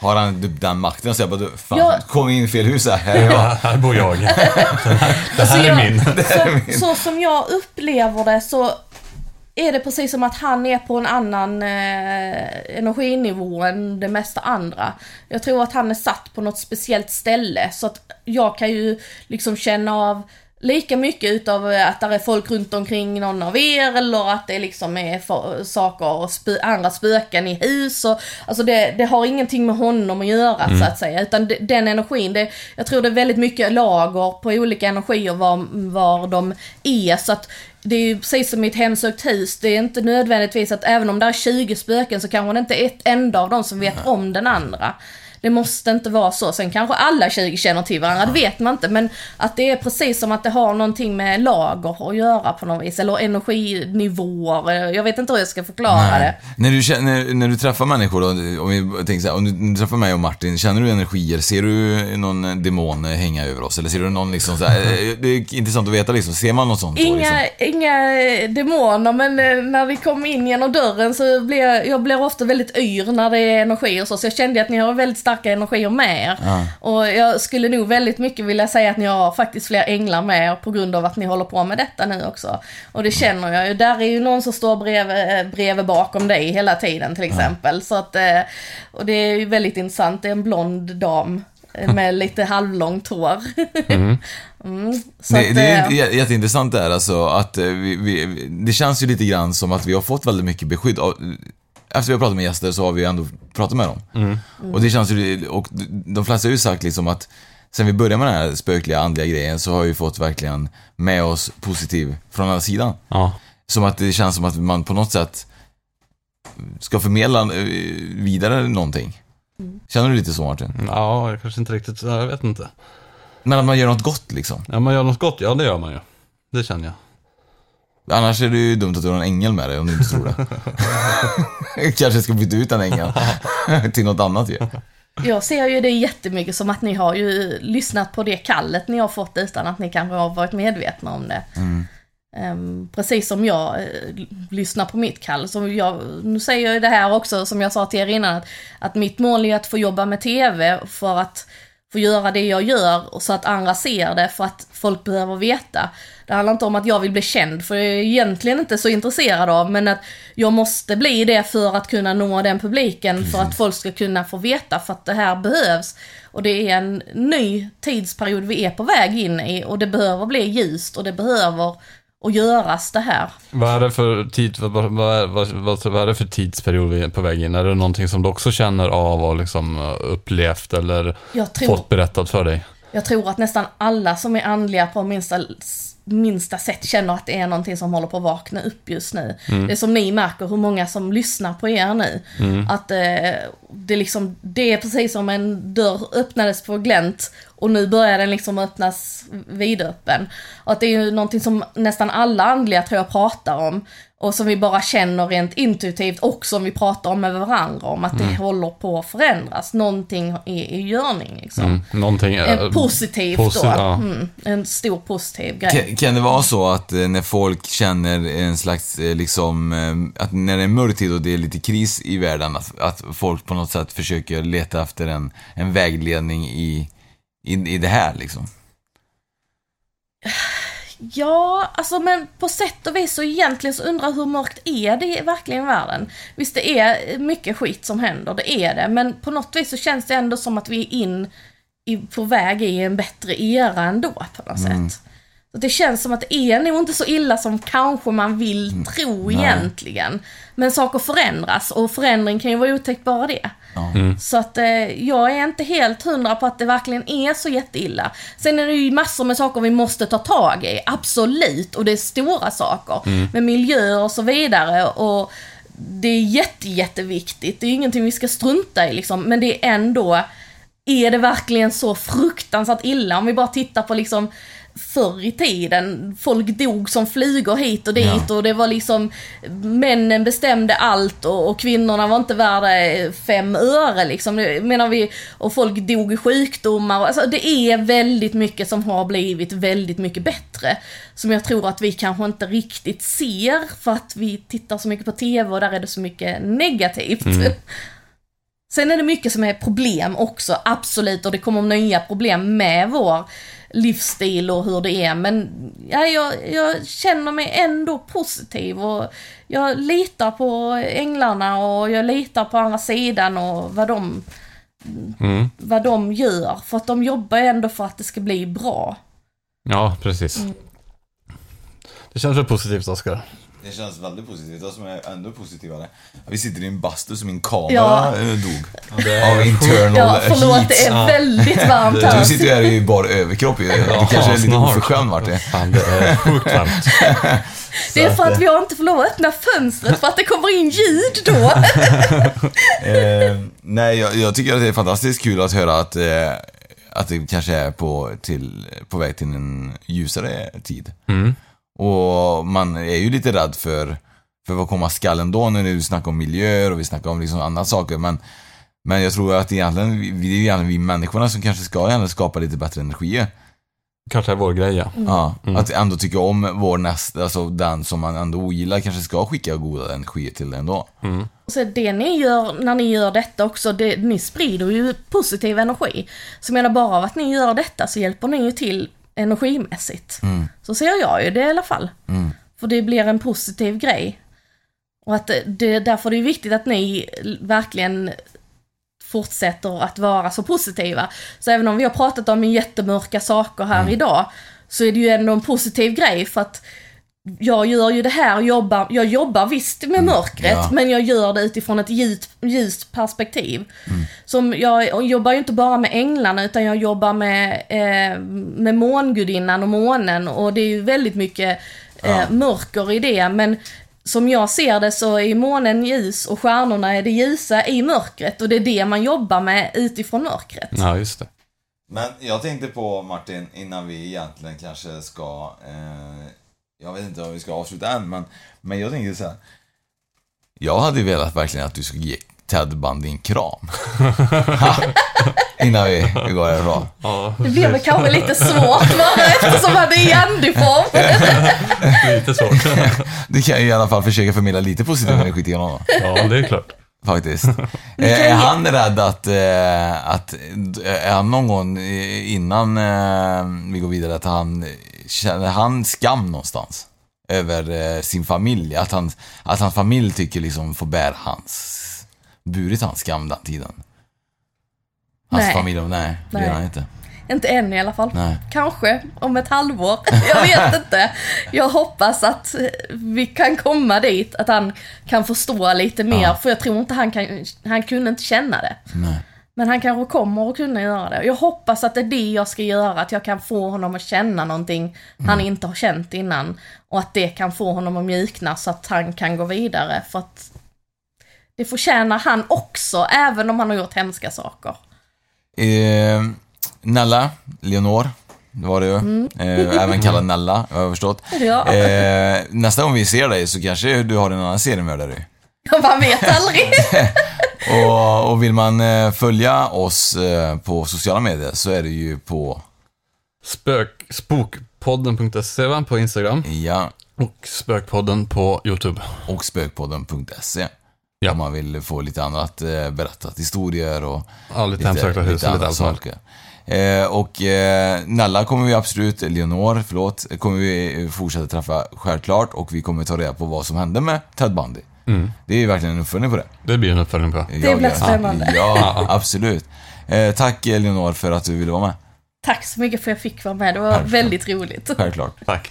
Har han typ den makten att säga bara du, fan, Ja. kom in i fel hus här, här är jag. Ja, här bor jag. [laughs] Det Alltså, här är jag- min. [laughs] Så, så som jag upplever det så är det precis som att han är på en annan eh, energinivå än det mesta andra. Jag tror att han är satt på något speciellt ställe så att jag kan ju liksom känna av lika mycket utav att det är folk runt omkring någon av er eller att det liksom är saker och spö, andra spöken i hus och alltså det, det har ingenting med honom att göra så att säga. Utan det, den energin, det, jag tror det är väldigt mycket lager på olika energier var, var de är. Så att det är ju precis som i ett hemsökt hus, det är inte nödvändigtvis att även om det är 20 spöken så kanske det inte är ett enda av dem som vet om den andra. Det måste inte vara så. Sen kanske alla 20 känner till varandra, det vet man inte. Men att det är precis som att det har någonting med lager att göra på något vis. Eller energinivåer. Jag vet inte hur jag ska förklara det. När du, känner, när du träffar människor, då, om vi tänker så här, om du, när träffar mig och Martin, känner du energier? Ser du någon demon hänga över oss? Eller ser du någon liksom så här, [laughs] eh, det är intressant att veta liksom, ser man något sånt då? Liksom? Inga, inga demoner, men eh, när vi kom in genom dörren så blir jag, jag blir ofta väldigt yr när det är energi och så. Så jag kände att ni har väldigt starka energier med er. Ja. Och jag skulle nog väldigt mycket vilja säga att ni har faktiskt fler änglar med er på grund av att ni håller på med detta nu också. Och det känner jag ju. Där är ju någon som står bredvid, bredvid bakom dig hela tiden till exempel. Så att, eh, och det är ju väldigt intressant. Det är en blond dam eh, [laughs] med lite halvlångt hår. [laughs] Mm. Så det, det är eh, jä- jätteintressant det här alltså, att eh, vi, vi, det känns ju lite grann som att vi har fått väldigt mycket beskydd. av- Efter vi har pratat med gäster så har vi ändå pratat med dem. Mm. Och det känns ju, och de flesta har ju sagt liksom att sen vi började med den här spökliga andliga grejen så har vi fått verkligen med oss positiv från alla sidan. Ja. Som att det känns som att man på något sätt ska förmedla eh, vidare någonting. Känner du lite så Martin? ja, jag kanske inte riktigt, jag vet inte. Men att man gör något gott liksom. Ja, man gör något gott, ja det gör man ju. Det känner jag. Annars är det ju dumt att du har en ängel med dig om du inte tror det. [laughs] Kanske ska byta ut den ängeln [laughs] till något annat ju. Jag ser ju det jättemycket som att ni har ju lyssnat på det kallet ni har fått utan att ni kanske har varit medvetna om det. Ehm, precis som jag eh, lyssnar på mitt kall. Så jag, nu säger jag ju det här också som jag sa till er innan, att, att mitt mål är att få jobba med TV för att få göra det jag gör och så att andra ser det för att folk behöver veta. Det handlar inte om att jag vill bli känd, för det är jag egentligen inte så intresserad av, men att jag måste bli det för att kunna nå den publiken, för att folk ska kunna få veta, för att det här behövs. Och det är en ny tidsperiod vi är på väg in i och det behöver bli ljust och det behöver att göras det här. Vad är det för tid, vad, vad, vad, vad, är det för tidsperiod vi är på väg in? Är det någonting som du också känner av och liksom eh, upplevt eller Jag tror- fått berättat för dig? Jag tror att nästan alla som är andliga på minsta, minsta sätt känner att det är någonting som håller på att vakna upp just nu. Mm. Det är som ni märker, hur många som lyssnar på er nu. Mm. Att eh, det, liksom, det är precis som en dörr öppnades på glänt och nu börjar den liksom öppnas vidöppen. Och att det är ju någonting som nästan alla andliga tror jag pratar om. Och som vi bara känner rent intuitivt och som vi pratar om med varandra om att det Mm. håller på att förändras. Någonting i, i görning liksom. Mm, någonting... En positivt posi- då. ja. Mm, en stor positiv grej. Kan, kan det vara så att eh, när folk känner en slags, eh, liksom, eh, att när det är mörk tid och det är lite kris i världen, att, att folk på något sätt försöker leta efter en, en vägledning i, i, i det här liksom? Ja, alltså men på sätt och vis så egentligen så undrar jag hur mörkt är det verkligen i världen? Visst det är mycket skit som händer, det är det. Men på något vis så känns det ändå som att vi är in i, på väg i en bättre era ändå på något Mm. sätt. Så det känns som att det är nog inte så illa som kanske man vill tro Nej. egentligen. Men saker förändras och förändring kan ju vara otäckt bara det. Mm. Så att eh, jag är inte helt hundra på att det verkligen är så jätteilla. Sen är det ju massor med saker vi måste ta tag i, absolut. Och det är stora saker. Mm. Med miljö och så vidare. Och det är jätte, jätteviktigt. Det är ju ingenting vi ska strunta i liksom. Men det är ändå, är det verkligen så fruktansvärt illa? Om vi bara tittar på liksom förr i tiden, folk dog som flugor hit och dit Ja. och det var liksom männen bestämde allt och, och kvinnorna var inte värda eh, fem öre liksom. Det menar vi, och folk dog i sjukdomar. Alltså det är väldigt mycket som har blivit väldigt mycket bättre. Som jag tror att vi kanske inte riktigt ser för att vi tittar så mycket på TV och där är det så mycket negativt. Mm. Sen är det mycket som är problem också, absolut, och det kommer nya problem med vår livsstil och hur det är. Men ja, jag, jag känner mig ändå positiv och jag litar på änglarna och jag litar på andra sidan och vad de, Mm. vad de gör. För att de jobbar ändå för att det ska bli bra. Ja, precis. Mm. Det känns väl positivt, Oskar? Det känns väldigt positivt. Det som är ännu positivare. Vi sitter i en bastu som min kamera Ja. dog. Av internal Ja, förlåt, heat. det är väldigt varmt här. Du sitter ju här i bara överkropp ju. Det kanske är lite snart. oförskämd vart det. Fan, det är sjukt varmt. [laughs] Det är för att vi har inte får lov att öppna fönstret för att det kommer in ljud då. [laughs] eh, nej, jag, jag tycker att det är fantastiskt kul att höra att, eh, att det kanske är på, till, på väg till en ljusare tid. Mm. Och man är ju lite rädd för, för vad komma skall ändå när du snackar om miljöer och vi snackar om liksom andra saker. Men, men jag tror att egentligen, vi- det är egentligen vi människorna som kanske ska egentligen skapa lite bättre energier. Kanske är vår grej, ja. Ja, Mm. att ändå tycka om vår nästa, alltså den som man ändå ogillar kanske ska skicka goda energier till ändå. Mm. Så det ni gör när ni gör detta också, det, ni sprider ju positiv energi. Så jag menar bara av att ni gör detta så hjälper ni ju till energimässigt. Mm. Så ser jag ju det i alla fall. Mm. För det blir en positiv grej. Och att det, därför är det viktigt att ni verkligen fortsätter att vara så positiva. Så även om vi har pratat om jättemörka saker här Mm. idag, så är det ju ändå en positiv grej för att jag gör ju det här, och jobbar, jag jobbar visst med mörkret, ja. men jag gör det utifrån ett ljust, ljust perspektiv. Som jag, jag jobbar ju inte bara med änglarna, utan jag jobbar med, eh, med mångudinnan och månen, och det är ju väldigt mycket eh, Ja. mörker i det, men som jag ser det så är månen ljus och stjärnorna är det ljusa i mörkret och det är det man jobbar med utifrån mörkret. Ja, just det. Men jag tänkte på Martin, innan vi egentligen kanske ska, eh, jag vet inte om vi ska avsluta än, men, men jag tänkte så här. Jag hade ju velat verkligen att du skulle ge Ted Bundy en kram. [laughs] Innan vi, vi går härifrån. Ja, Det blev väl kanske lite svårt bara eftersom han är i Andy-form. [laughs] lite svårt. [laughs] Du kan ju i alla fall försöka förmedla lite positiv energi till honom. Ja, det är klart. Faktiskt. Eh, är han rädd att, eh, att, är han någon gång eh, innan eh, vi går vidare, att han, känner han skam någonstans? Över eh, sin familj? Att, han, att hans familj tycker liksom får bära hans, burit hans skam den tiden? Hans Nej. familj, nej, det Nej. gör han inte. Inte än i alla fall. Nej. Kanske om ett halvår. [laughs] Jag vet [laughs] inte. Jag hoppas att vi kan komma dit, att han kan förstå lite mer. Ja. För jag tror inte han kan, han kunde inte känna det. Nej. Men han kanske kommer att kunna göra det. Jag hoppas att det är det jag ska göra, att jag kan få honom att känna någonting han inte har känt innan. Och att det kan få honom att mjukna så att han kan gå vidare. För att det förtjänar han också, även om han har gjort hemska saker. Eh, Nella, Leonor, det var det ju. Eh, även [laughs] kallad Nella, har jag förstått. Ja. [laughs] Eh, nästa gång vi ser dig så kanske du har en annan seriemördare. Man vet aldrig. [laughs] Och, och vill man eh, följa oss eh, på sociala medier så är det ju på, Spök, spokpodden.se på Instagram ja, och Spökpodden på YouTube. och spökpodden.se. Ja. Om man vill få lite annat eh, berättat, historier och Ja, lite hemsökta hus och lite allt saker. Eh, och eh, Nalla kommer vi absolut, Leonor, förlåt, kommer vi fortsätta träffa självklart och vi kommer ta reda på vad som hände med Ted Bundy. Mm. Det är ju verkligen en uppföljning på det. Det blir en uppföljning på. Det blir spännande. Ja, absolut. Eh, tack Leonor för att du ville vara med. Tack så mycket för att jag fick vara med, det var Självklart. väldigt roligt. Självklart. Tack.